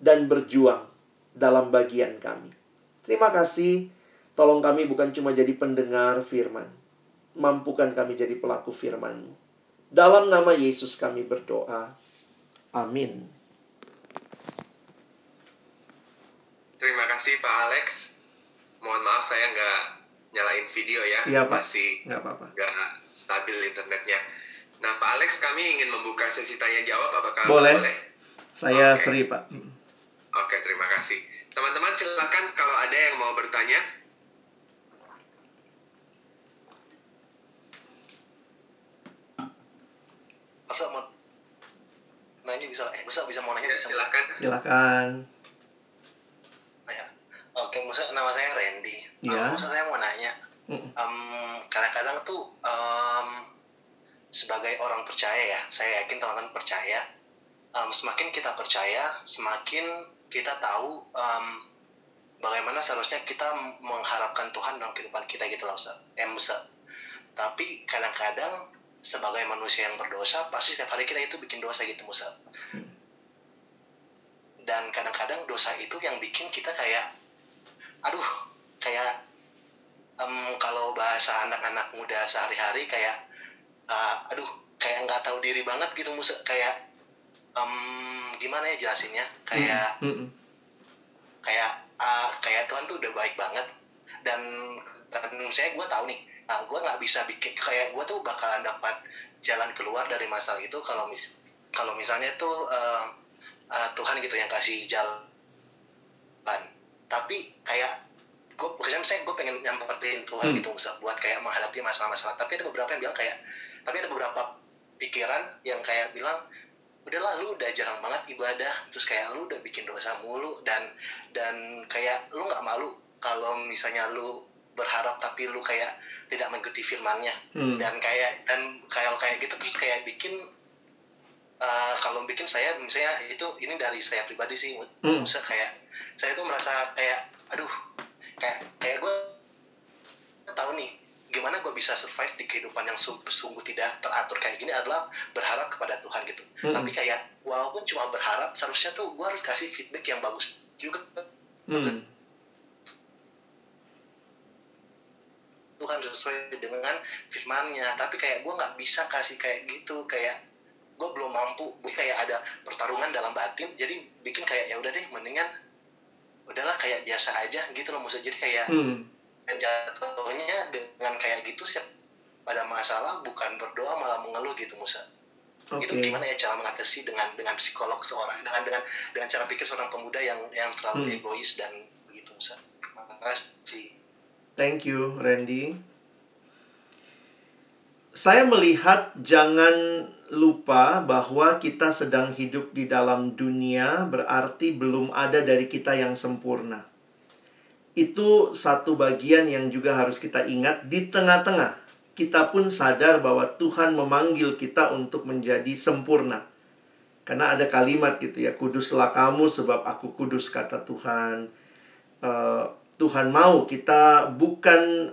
dan berjuang dalam bagian kami. Terima kasih. Tolong kami bukan cuma jadi pendengar firman. Mampukan kami jadi pelaku firman-Mu. Dalam nama Yesus kami berdoa. Amin. Terima kasih Pak Alex. Mohon maaf saya nggak nyalain video ya, Iya, Pak. masih Nggak apa-apa. nggak stabil internetnya. Nah, Pak Alex, kami ingin membuka sesi tanya jawab. Apakah Boleh. boleh? Saya Oke. free, Pak. Oke, terima kasih. Teman-teman silakan kalau ada yang mau bertanya. Masa mau nanya bisa eh bisa bisa mau nanya Ya, bisa silakan. Silakan. Ya. Oke, Musa nama saya Randy. Iya. Um, Musa saya mau nanya. Em, kadang-kadang tuh em, sebagai orang percaya ya, saya yakin teman-teman percaya. em, semakin kita percaya, semakin kita tahu em, bagaimana seharusnya kita mengharapkan Tuhan dalam kehidupan kita gitu loh, Ustaz. Eh, Musa. Tapi kadang-kadang sebagai manusia yang berdosa, pasti setiap hari kita itu bikin dosa gitu, Musa. Dan kadang-kadang dosa itu yang bikin kita kayak, aduh, kayak em, kalau bahasa anak-anak muda sehari-hari kayak, uh, aduh, kayak nggak tahu diri banget gitu, Musa. Kayak, em, gimana ya jelasinnya? Kayak, Mm-mm. kayak, ah, kayak Tuhan tuh udah baik banget. dan dan saya gue tahu nih nah, gue nggak bisa bikin kayak gue tuh bakalan dapat jalan keluar dari masalah itu kalau mis kalau misalnya tuh uh, uh, Tuhan gitu yang kasih jalan tapi kayak gue bukan saya gue pengen nyamperin Tuhan Hmm. gitu Musa, buat kayak menghadapi masalah-masalah tapi ada beberapa yang bilang kayak tapi ada beberapa pikiran yang kayak bilang udahlah lu udah jarang banget ibadah terus kayak lu udah bikin dosa mulu dan dan kayak lu nggak malu kalau misalnya lu berharap tapi lu kayak tidak mengikuti firmannya Hmm. dan kayak dan kayak kayak gitu terus kayak bikin uh, kalau bikin saya misalnya itu ini dari saya pribadi sih Hmm. Kayak saya tuh merasa kayak aduh kayak kayak gue tahu nih gimana gue bisa survive di kehidupan yang sungguh, sungguh tidak teratur kayak gini adalah berharap kepada Tuhan gitu Hmm. tapi kayak walaupun cuma berharap seharusnya tuh gue harus kasih feedback yang bagus juga Hmm. Tuhan sesuai dengan firmannya tapi kayak gue nggak bisa kasih kayak gitu kayak gue belum mampu gue kayak ada pertarungan dalam batin jadi bikin kayak ya udah deh mendingan udahlah kayak biasa aja gitu loh maksudnya jadi kayak Hmm. dan jatuhnya dengan kayak gitu sih pada masalah bukan berdoa malah mengeluh gitu Musa Oke. itu gimana ya cara mengatasi dengan dengan psikolog seorang dengan dengan dengan cara pikir seorang pemuda yang yang terlalu Hmm. egois dan begitu Musa makasih Thank you, Randy. Saya melihat jangan lupa bahwa kita sedang hidup di dalam dunia berarti belum ada dari kita yang sempurna. Itu satu bagian yang juga harus kita ingat di tengah-tengah. Kita pun sadar bahwa Tuhan memanggil kita untuk menjadi sempurna. Karena ada kalimat gitu ya, kuduslah kamu sebab aku kudus kata Tuhan. Eh, Tuhan mau kita bukan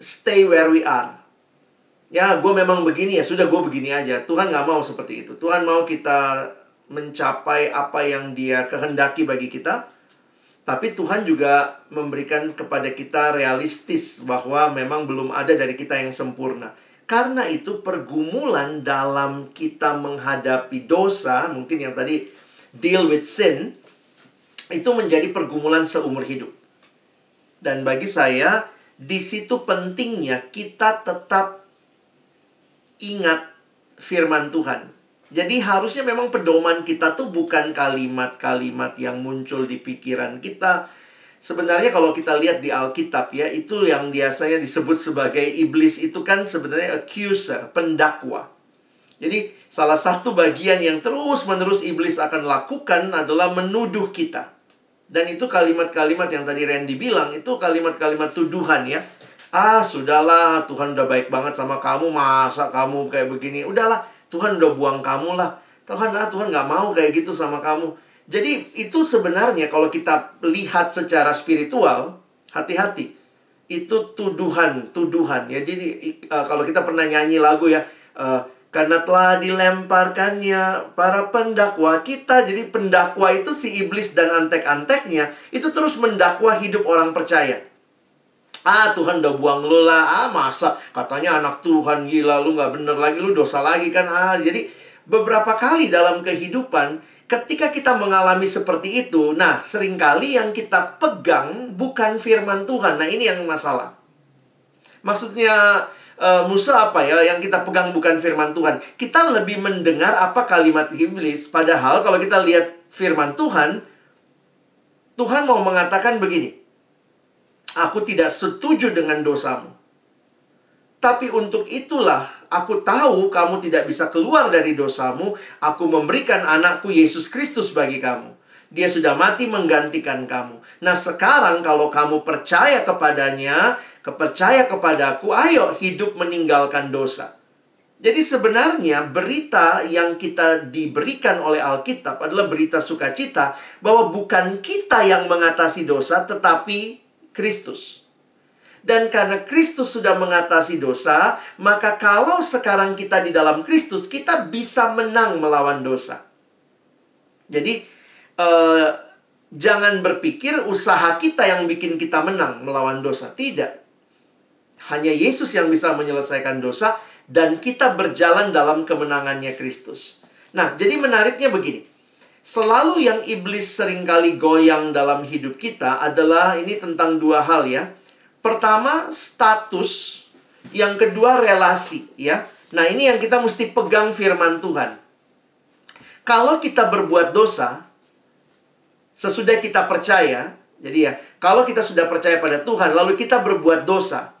stay where we are. Ya, gue memang begini ya, sudah gue begini aja. Tuhan nggak mau seperti itu. Tuhan mau kita mencapai apa yang dia kehendaki bagi kita. Tapi Tuhan juga memberikan kepada kita realistis bahwa memang belum ada dari kita yang sempurna. Karena itu pergumulan dalam kita menghadapi dosa, mungkin yang tadi deal with sin, itu menjadi pergumulan seumur hidup. Dan bagi saya, di situ pentingnya kita tetap ingat firman Tuhan. Jadi harusnya memang pedoman kita tuh bukan kalimat-kalimat yang muncul di pikiran kita. Sebenarnya kalau kita lihat di Alkitab ya, itu yang biasanya disebut sebagai iblis itu kan sebenarnya accuser, pendakwa. Jadi salah satu bagian yang terus-menerus iblis akan lakukan adalah menuduh kita. Dan itu kalimat-kalimat yang tadi Randy bilang, itu kalimat-kalimat tuduhan ya. Ah, sudahlah, Tuhan udah baik banget sama kamu, masa kamu kayak begini? Udahlah, Tuhan udah buang kamu lah. Tuhan, ah, Tuhan gak mau kayak gitu sama kamu. Jadi itu sebenarnya kalau kita lihat secara spiritual, hati-hati. Itu tuduhan, tuduhan ya. Jadi uh, kalau kita pernah nyanyi lagu ya, uh, karena telah dilemparkannya para pendakwa kita jadi pendakwa itu si iblis dan antek-anteknya itu terus mendakwa hidup orang percaya ah Tuhan udah buang lu lah ah masa katanya anak Tuhan gila lu nggak bener lagi lu dosa lagi kan ah jadi beberapa kali dalam kehidupan ketika kita mengalami seperti itu nah sering kali yang kita pegang bukan firman Tuhan nah ini yang masalah maksudnya Uh, Musa apa ya yang kita pegang bukan firman Tuhan. Kita lebih mendengar apa kalimat iblis. Padahal kalau kita lihat firman Tuhan, Tuhan mau mengatakan begini. Aku tidak setuju dengan dosamu. Tapi untuk itulah aku tahu kamu tidak bisa keluar dari dosamu. Aku memberikan anakku Yesus Kristus bagi kamu. Dia sudah mati menggantikan kamu. Nah sekarang kalau kamu percaya kepadanya, kepercaya kepadaku, ayo hidup meninggalkan dosa. Jadi sebenarnya berita yang kita diberikan oleh Alkitab adalah berita sukacita bahwa bukan kita yang mengatasi dosa tetapi Kristus. Dan karena Kristus sudah mengatasi dosa, maka kalau sekarang kita di dalam Kristus, kita bisa menang melawan dosa. Jadi eh, jangan berpikir usaha kita yang bikin kita menang melawan dosa. Tidak. Hanya Yesus yang bisa menyelesaikan dosa dan kita berjalan dalam kemenangannya Kristus. Nah, jadi menariknya begini. Selalu yang iblis sering kali goyang dalam hidup kita adalah ini tentang dua hal ya. Pertama, status. Yang kedua, relasi, ya. Nah, ini yang kita mesti pegang firman Tuhan. Kalau kita berbuat dosa, sesudah kita percaya, jadi ya, kalau kita sudah percaya pada Tuhan, lalu kita berbuat dosa,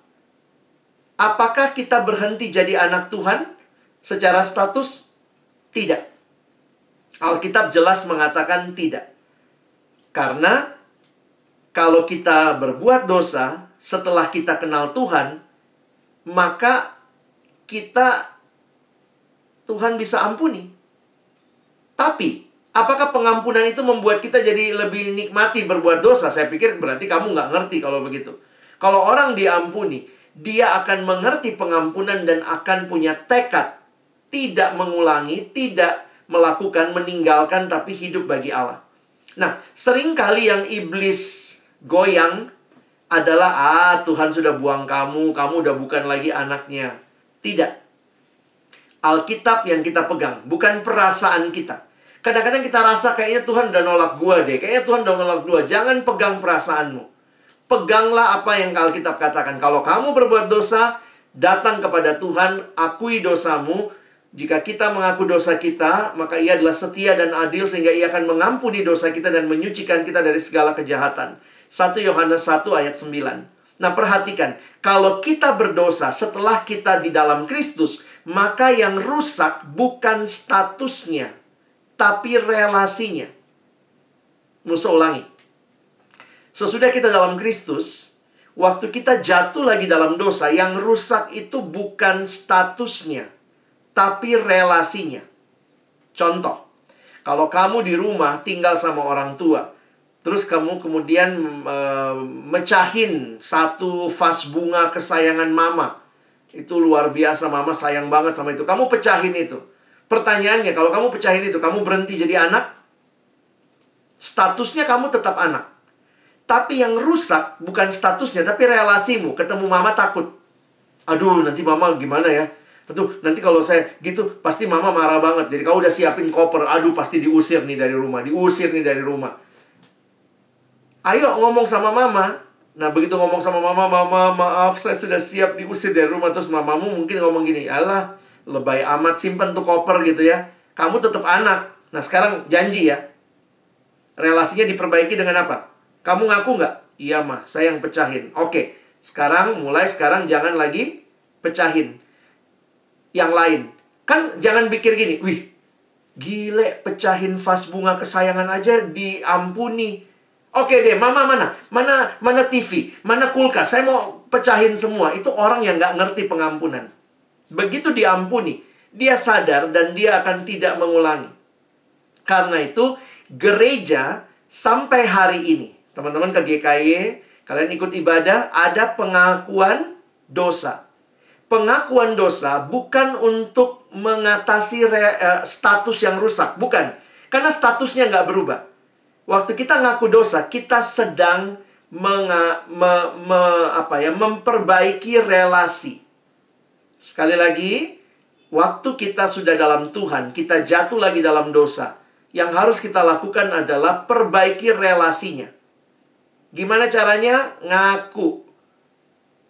apakah kita berhenti jadi anak Tuhan secara status? Tidak. Alkitab jelas mengatakan tidak. Karena kalau kita berbuat dosa setelah kita kenal Tuhan, maka kita Tuhan bisa ampuni. Tapi, apakah pengampunan itu membuat kita jadi lebih nikmati berbuat dosa? Saya pikir berarti kamu nggak ngerti kalau begitu. Kalau orang diampuni, dia akan mengerti pengampunan dan akan punya tekad tidak mengulangi, tidak melakukan, meninggalkan, tapi hidup bagi Allah. Nah, sering kali yang iblis goyang adalah, ah Tuhan sudah buang kamu, kamu udah bukan lagi anaknya. Tidak. Alkitab yang kita pegang, bukan perasaan kita. Kadang-kadang kita rasa kayaknya Tuhan udah nolak gua deh. Kayaknya Tuhan udah nolak gua. Jangan pegang perasaanmu. Peganglah apa yang Alkitab katakan. Kalau kamu berbuat dosa, datang kepada Tuhan, akui dosamu. Jika kita mengaku dosa kita, maka ia adalah setia dan adil sehingga ia akan mengampuni dosa kita dan menyucikan kita dari segala kejahatan. 1 Yohanes 1 ayat 9. Nah, perhatikan, kalau kita berdosa setelah kita di dalam Kristus, maka yang rusak bukan statusnya, tapi relasinya. Musuh ulangi. Sesudah kita dalam Kristus, waktu kita jatuh lagi dalam dosa, yang rusak itu bukan statusnya, tapi relasinya. Contoh, kalau kamu di rumah tinggal sama orang tua, terus kamu kemudian e, mecahin satu vas bunga kesayangan mama, itu luar biasa, mama sayang banget sama itu. Kamu pecahin itu. Pertanyaannya, kalau kamu pecahin itu, kamu berhenti jadi anak? Statusnya kamu tetap anak. Tapi yang rusak bukan statusnya, tapi relasimu. Ketemu mama takut. Aduh, nanti mama gimana ya? Aduh, nanti kalau saya gitu, pasti mama marah banget. Jadi kau udah siapin koper. Aduh, pasti diusir nih dari rumah. Diusir nih dari rumah. Ayo ngomong sama mama. Nah, begitu ngomong sama mama, mama, maaf, saya sudah siap diusir dari rumah. Terus mamamu mungkin ngomong gini, Alah, lebay amat, simpen tuh koper gitu ya. Kamu tetap anak. Nah, sekarang janji ya. Relasinya diperbaiki dengan apa? Kamu ngaku nggak? Iya mah, saya yang pecahin. Oke, sekarang mulai sekarang jangan lagi pecahin. Yang lain. Kan jangan pikir gini, wih, gile pecahin vas bunga kesayangan aja diampuni. Oke deh, mama mana? Mana mana TV? Mana kulkas? Saya mau pecahin semua. Itu orang yang nggak ngerti pengampunan. Begitu diampuni, dia sadar dan dia akan tidak mengulangi. Karena itu, gereja sampai hari ini teman-teman ke GKY, kalian ikut ibadah, ada pengakuan dosa. Pengakuan dosa bukan untuk mengatasi re, uh, status yang rusak, bukan. Karena statusnya nggak berubah. Waktu kita ngaku dosa, kita sedang menga, me, me, apa ya, memperbaiki relasi. Sekali lagi, waktu kita sudah dalam Tuhan, kita jatuh lagi dalam dosa. Yang harus kita lakukan adalah perbaiki relasinya. Gimana caranya? Ngaku.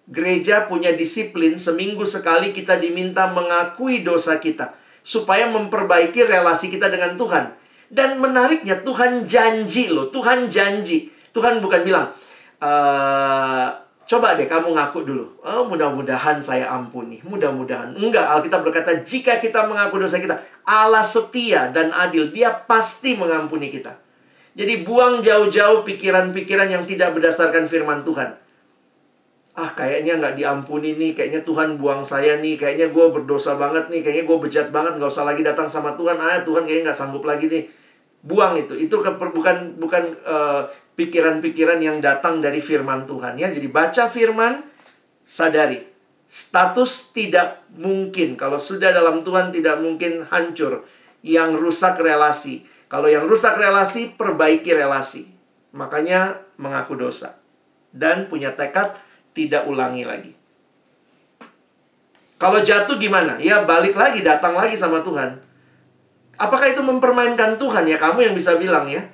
Gereja punya disiplin, seminggu sekali kita diminta mengakui dosa kita. Supaya memperbaiki relasi kita dengan Tuhan. Dan menariknya, Tuhan janji loh. Tuhan janji. Tuhan bukan bilang, e, coba deh kamu ngaku dulu. Oh, mudah-mudahan saya ampuni. Mudah-mudahan. Enggak, Alkitab berkata, jika kita mengaku dosa kita, Allah setia dan adil. Dia pasti mengampuni kita. Jadi buang jauh-jauh pikiran-pikiran yang tidak berdasarkan firman Tuhan. Ah, kayaknya nggak diampuni nih. Kayaknya Tuhan buang saya nih. Kayaknya gue berdosa banget nih. Kayaknya gue bejat banget. Nggak usah lagi datang sama Tuhan. Ah, Tuhan kayaknya nggak sanggup lagi nih. Buang itu. Itu ke, bukan bukan uh, pikiran-pikiran yang datang dari firman Tuhan ya. Jadi baca firman, sadari. Status tidak mungkin. Kalau sudah dalam Tuhan tidak mungkin hancur. Yang rusak relasi kalau yang rusak relasi, perbaiki relasi. Makanya mengaku dosa. Dan punya tekad tidak ulangi lagi. Kalau jatuh gimana? Ya balik lagi, datang lagi sama Tuhan. Apakah itu mempermainkan Tuhan? Ya kamu yang bisa bilang ya.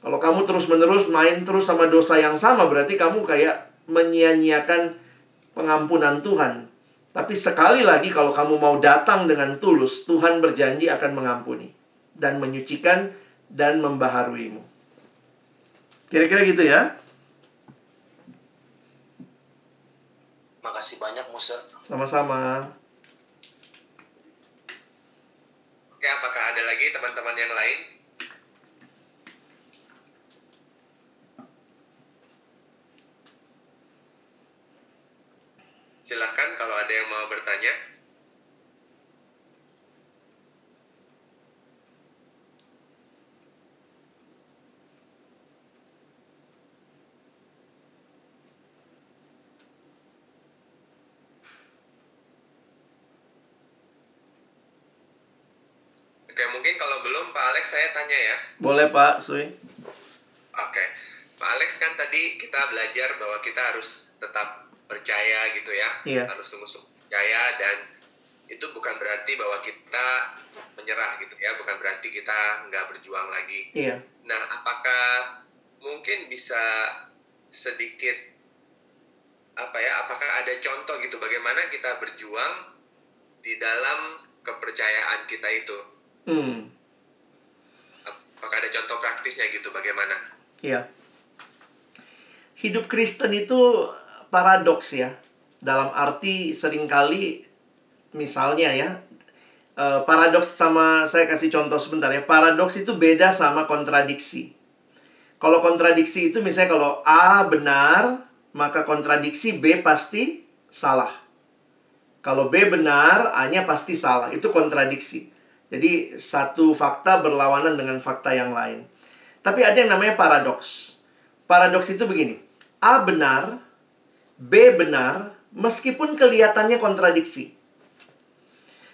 Kalau kamu terus-menerus main terus sama dosa yang sama, berarti kamu kayak menyia-nyiakan pengampunan Tuhan. Tapi sekali lagi kalau kamu mau datang dengan tulus, Tuhan berjanji akan mengampuni dan menyucikan dan membaharuimu. Kira-kira gitu ya. Makasih banyak Musa. Sama-sama. Oke, apakah ada lagi teman-teman yang lain? Silahkan kalau ada yang mau bertanya. Oke, mungkin kalau belum Pak Alex saya tanya ya. Boleh Pak Sui? Oke, Pak Alex kan tadi kita belajar bahwa kita harus tetap percaya gitu ya, Iya. harus sungguh-sungguh percaya dan itu bukan berarti bahwa kita menyerah gitu ya, bukan berarti kita nggak berjuang lagi. Iya. Nah, apakah mungkin bisa sedikit apa ya? Apakah ada contoh gitu bagaimana kita berjuang di dalam kepercayaan kita itu? Hmm. Apakah ada contoh praktisnya gitu bagaimana? Iya. Hidup Kristen itu paradoks ya. Dalam arti sering kali misalnya ya eh, paradoks sama saya kasih contoh sebentar ya. Paradoks itu beda sama kontradiksi. Kalau kontradiksi itu misalnya kalau A benar, maka kontradiksi B pasti salah. Kalau B benar, A-nya pasti salah. Itu kontradiksi. Jadi satu fakta berlawanan dengan fakta yang lain. Tapi ada yang namanya paradoks. Paradoks itu begini. A benar, B benar, meskipun kelihatannya kontradiksi.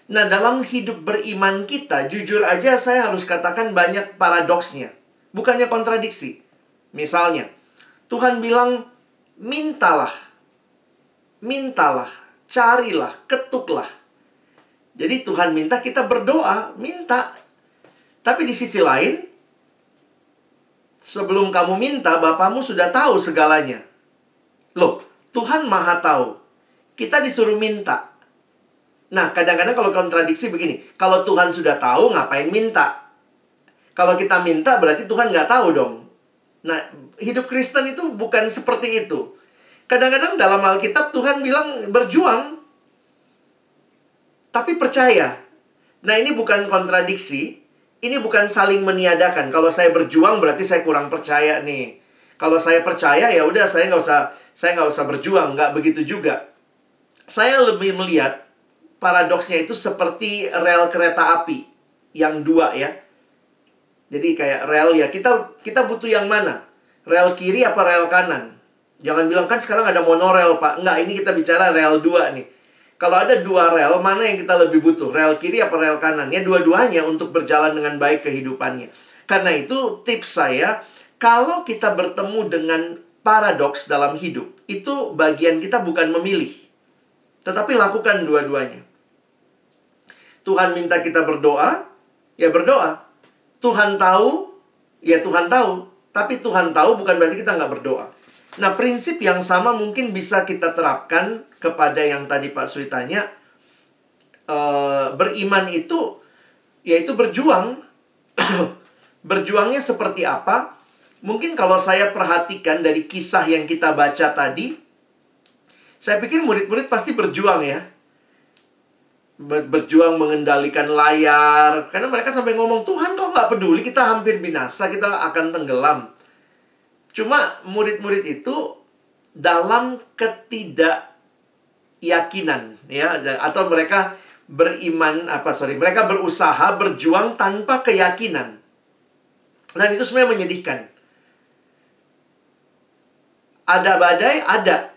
Nah, dalam hidup beriman kita, jujur aja saya harus katakan banyak paradoksnya. Bukannya kontradiksi. Misalnya, Tuhan bilang, mintalah. Mintalah, carilah, ketuklah. Jadi Tuhan minta kita berdoa, minta. Tapi di sisi lain, sebelum kamu minta, Bapamu sudah tahu segalanya. Loh, Tuhan maha tahu. Kita disuruh minta. Nah, kadang-kadang kalau kontradiksi begini. Kalau Tuhan sudah tahu, ngapain minta? Kalau kita minta, berarti Tuhan nggak tahu dong. Nah, hidup Kristen itu bukan seperti itu. Kadang-kadang dalam Alkitab Tuhan bilang berjuang, tapi percaya. Nah, ini bukan kontradiksi, ini bukan saling meniadakan. Kalau saya berjuang berarti saya kurang percaya nih. Kalau saya percaya ya udah saya nggak usah saya nggak usah berjuang, nggak begitu juga. Saya lebih melihat paradoksnya itu seperti rel kereta api yang dua ya. Jadi kayak rel ya kita kita butuh yang mana? Rel kiri apa rel kanan? Jangan bilang kan sekarang ada monorel pak. Enggak, ini kita bicara rel dua nih. Kalau ada dua rel, mana yang kita lebih butuh? Rel kiri apa rel kanan? Ya dua-duanya untuk berjalan dengan baik kehidupannya. Karena itu tips saya, kalau kita bertemu dengan paradoks dalam hidup, itu bagian kita bukan memilih. Tetapi lakukan dua-duanya. Tuhan minta kita berdoa, ya berdoa. Tuhan tahu, ya Tuhan tahu. Tapi Tuhan tahu bukan berarti kita nggak berdoa. Nah, prinsip yang sama mungkin bisa kita terapkan kepada yang tadi Pak Sui tanya. Eh, beriman itu, yaitu berjuang. Berjuangnya seperti apa? Mungkin kalau saya perhatikan dari kisah yang kita baca tadi, saya pikir murid-murid pasti berjuang ya. Ber- berjuang mengendalikan layar. Karena mereka sampai ngomong, Tuhan kok nggak peduli, kita hampir binasa, kita akan tenggelam. Cuma murid-murid itu dalam ketidakyakinan ya. Atau mereka beriman apa sorry mereka berusaha berjuang tanpa keyakinan. Dan itu sebenarnya menyedihkan. Ada badai ada.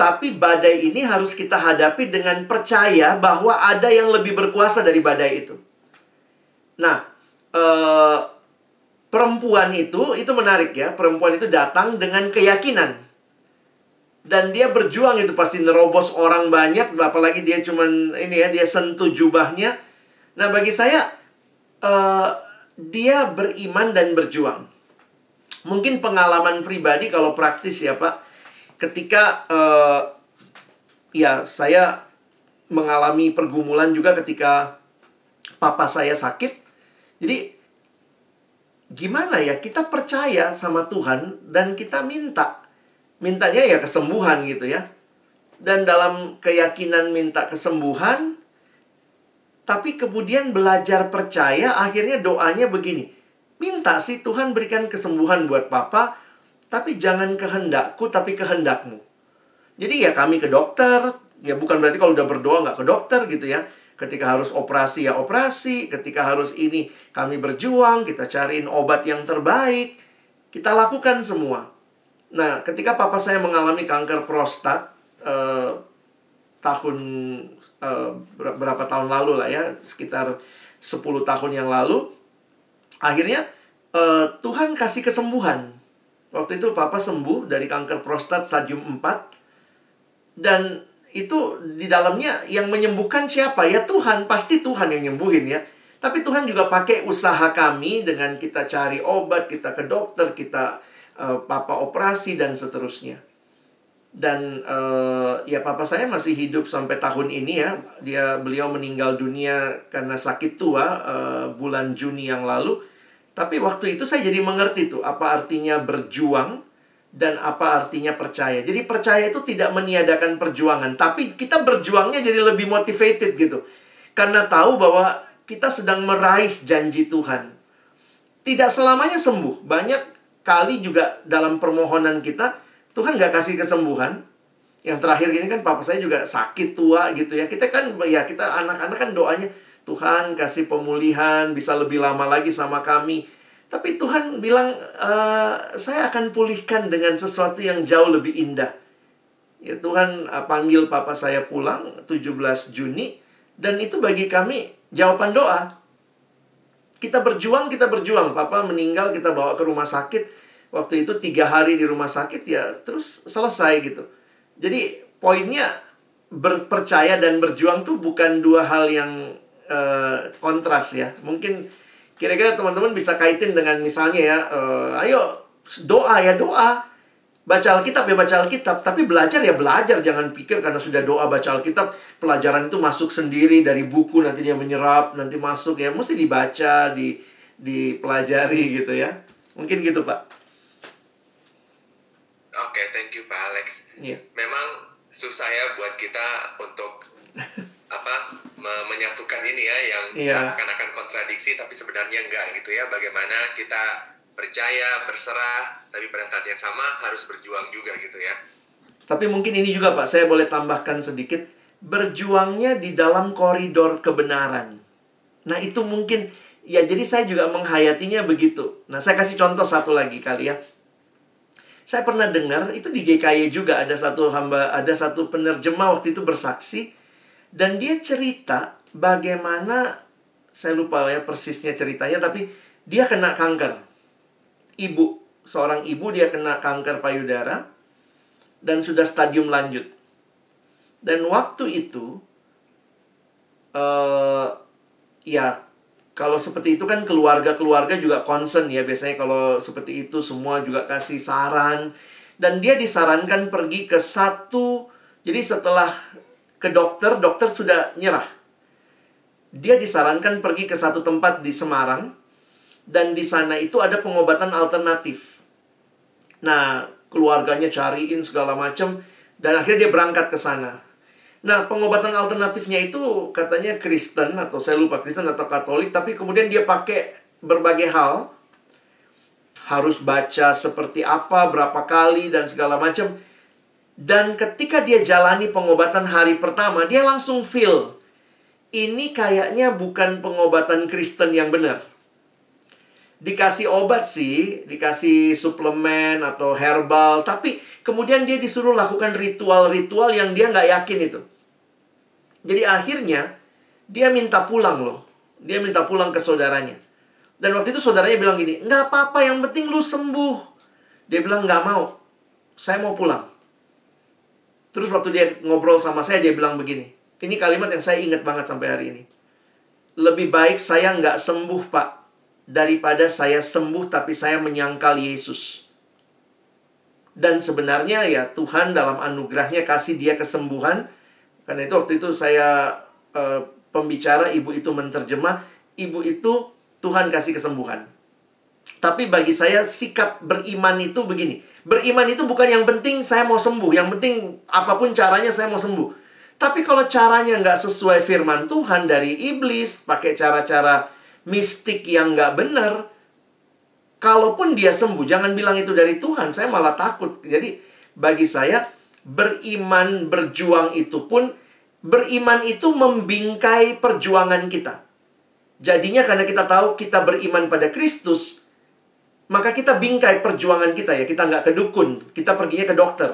Tapi badai ini harus kita hadapi dengan percaya bahwa ada yang lebih berkuasa dari badai itu. Nah eh, perempuan itu itu menarik ya perempuan itu datang dengan keyakinan. Dan dia berjuang itu pasti nerobos orang banyak apalagi dia cuman ini ya dia sentuh jubahnya. Nah bagi saya eh, dia beriman dan berjuang. Mungkin pengalaman pribadi kalau praktis ya pak. Ketika uh, ya saya mengalami pergumulan juga ketika papa saya sakit. Jadi gimana ya kita percaya sama Tuhan dan kita minta mintanya ya kesembuhan gitu ya. Dan dalam keyakinan minta kesembuhan tapi kemudian belajar percaya akhirnya doanya begini. Minta sih Tuhan berikan kesembuhan buat papa, tapi jangan kehendakku tapi kehendakmu. Jadi ya kami ke dokter, ya bukan berarti kalau udah berdoa nggak ke dokter gitu ya. Ketika harus operasi ya operasi, ketika harus ini kami berjuang, kita cariin obat yang terbaik, kita lakukan semua. Nah, ketika papa saya mengalami kanker prostat eh, tahun eh, berapa tahun lalu lah ya, sekitar 10 tahun yang lalu, akhirnya eh, Tuhan kasih kesembuhan. Waktu itu papa sembuh dari kanker prostat stadium 4 dan itu di dalamnya yang menyembuhkan siapa? Ya Tuhan, pasti Tuhan yang nyembuhin ya. Tapi Tuhan juga pakai usaha kami dengan kita cari obat, kita ke dokter, kita uh, papa operasi dan seterusnya. Dan uh, ya papa saya masih hidup sampai tahun ini ya. Dia beliau meninggal dunia karena sakit tua uh, bulan Juni yang lalu. Tapi waktu itu saya jadi mengerti tuh apa artinya berjuang dan apa artinya percaya. Jadi percaya itu tidak meniadakan perjuangan, tapi kita berjuangnya jadi lebih motivated gitu. Karena tahu bahwa kita sedang meraih janji Tuhan. Tidak selamanya sembuh. Banyak kali juga dalam permohonan kita, Tuhan gak kasih kesembuhan. Yang terakhir ini kan papa saya juga sakit tua gitu ya. Kita kan, ya kita anak-anak kan doanya, Tuhan kasih pemulihan, bisa lebih lama lagi sama kami tapi Tuhan bilang, e, saya akan pulihkan dengan sesuatu yang jauh lebih indah. Ya Tuhan uh, panggil papa saya pulang 17 Juni. Dan itu bagi kami jawaban doa. Kita berjuang, kita berjuang. Papa meninggal, kita bawa ke rumah sakit. Waktu itu tiga hari di rumah sakit ya terus selesai gitu. Jadi poinnya berpercaya dan berjuang tuh bukan dua hal yang uh, kontras ya. Mungkin Kira-kira teman-teman bisa kaitin dengan misalnya ya, uh, ayo doa ya doa. Baca Alkitab ya baca Alkitab, tapi belajar ya belajar. Jangan pikir karena sudah doa baca Alkitab, pelajaran itu masuk sendiri dari buku nanti dia menyerap, nanti masuk ya. Mesti dibaca, di dipelajari gitu ya. Mungkin gitu, Pak. Oke, okay, thank you Pak Alex. Yeah. Memang susah ya buat kita untuk apa menyatukan ini ya yang yeah. seakan-akan kontradiksi tapi sebenarnya enggak gitu ya. Bagaimana kita percaya berserah tapi pada saat yang sama harus berjuang juga gitu ya. Tapi mungkin ini juga pak saya boleh tambahkan sedikit. Berjuangnya di dalam koridor kebenaran. Nah itu mungkin ya jadi saya juga menghayatinya begitu. Nah saya kasih contoh satu lagi kali ya. Saya pernah dengar itu di GKY juga ada satu hamba ada satu penerjemah waktu itu bersaksi dan dia cerita bagaimana saya lupa ya persisnya ceritanya tapi dia kena kanker. Ibu, seorang ibu dia kena kanker payudara dan sudah stadium lanjut. Dan waktu itu uh, ya kalau seperti itu kan keluarga-keluarga juga concern ya biasanya kalau seperti itu semua juga kasih saran dan dia disarankan pergi ke satu jadi setelah ke dokter, dokter sudah nyerah. Dia disarankan pergi ke satu tempat di Semarang dan di sana itu ada pengobatan alternatif. Nah, keluarganya cariin segala macam dan akhirnya dia berangkat ke sana. Nah, pengobatan alternatifnya itu katanya Kristen atau saya lupa Kristen atau Katolik, tapi kemudian dia pakai berbagai hal. Harus baca seperti apa, berapa kali dan segala macam dan ketika dia jalani pengobatan hari pertama, dia langsung feel ini kayaknya bukan pengobatan Kristen yang benar. Dikasih obat sih, dikasih suplemen atau herbal, tapi kemudian dia disuruh lakukan ritual-ritual yang dia nggak yakin itu. Jadi akhirnya dia minta pulang loh. Dia minta pulang ke saudaranya. Dan waktu itu saudaranya bilang gini, nggak apa-apa, yang penting lu sembuh. Dia bilang nggak mau, saya mau pulang. Terus waktu dia ngobrol sama saya, dia bilang begini. Ini kalimat yang saya ingat banget sampai hari ini. Lebih baik saya nggak sembuh, Pak. Daripada saya sembuh tapi saya menyangkal Yesus. dan sebenarnya ya Tuhan dalam anugerahnya kasih dia kesembuhan. Karena itu waktu itu saya eh, pembicara ibu itu menterjemah, ibu itu Tuhan kasih kesembuhan. Tapi bagi saya sikap beriman itu begini. Beriman itu bukan yang penting saya mau sembuh, yang penting apa pun caranya saya mau sembuh. Tapi kalau caranya nggak sesuai firman Tuhan dari iblis, pakai cara-cara mistik yang nggak benar, kalaupun dia sembuh, jangan bilang itu dari Tuhan. Saya malah takut. Jadi bagi saya beriman berjuang itu pun beriman itu membingkai perjuangan kita. Jadinya karena kita tahu kita beriman pada Kristus, maka kita bingkai perjuangan kita ya. Kita nggak ke dukun, kita perginya ke dokter.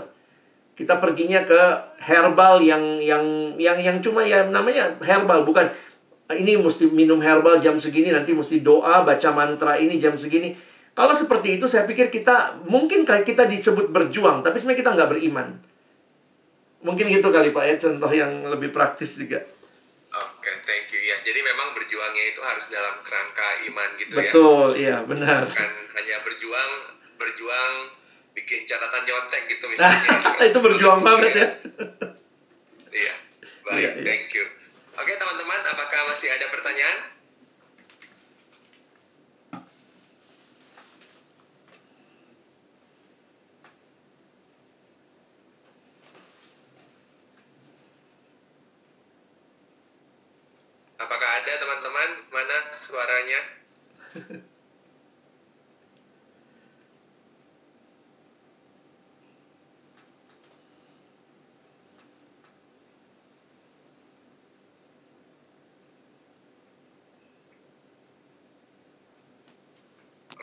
Kita perginya ke herbal yang yang yang yang cuma ya namanya herbal bukan ini mesti minum herbal jam segini nanti mesti doa baca mantra ini jam segini. Kalau seperti itu saya pikir kita mungkin kita disebut berjuang tapi sebenarnya kita nggak beriman. Mungkin gitu kali Pak ya contoh yang lebih praktis juga. Thank you ya. Jadi memang berjuangnya itu harus dalam kerangka iman gitu Betul, ya. Betul, iya benar. Bukan hanya berjuang, berjuang bikin catatan nyontek gitu misalnya. itu berjuang banget ya. iya, baik, iya, iya. thank you. Oke teman-teman, apakah masih ada pertanyaan? Apakah ada teman-teman? Mana suaranya?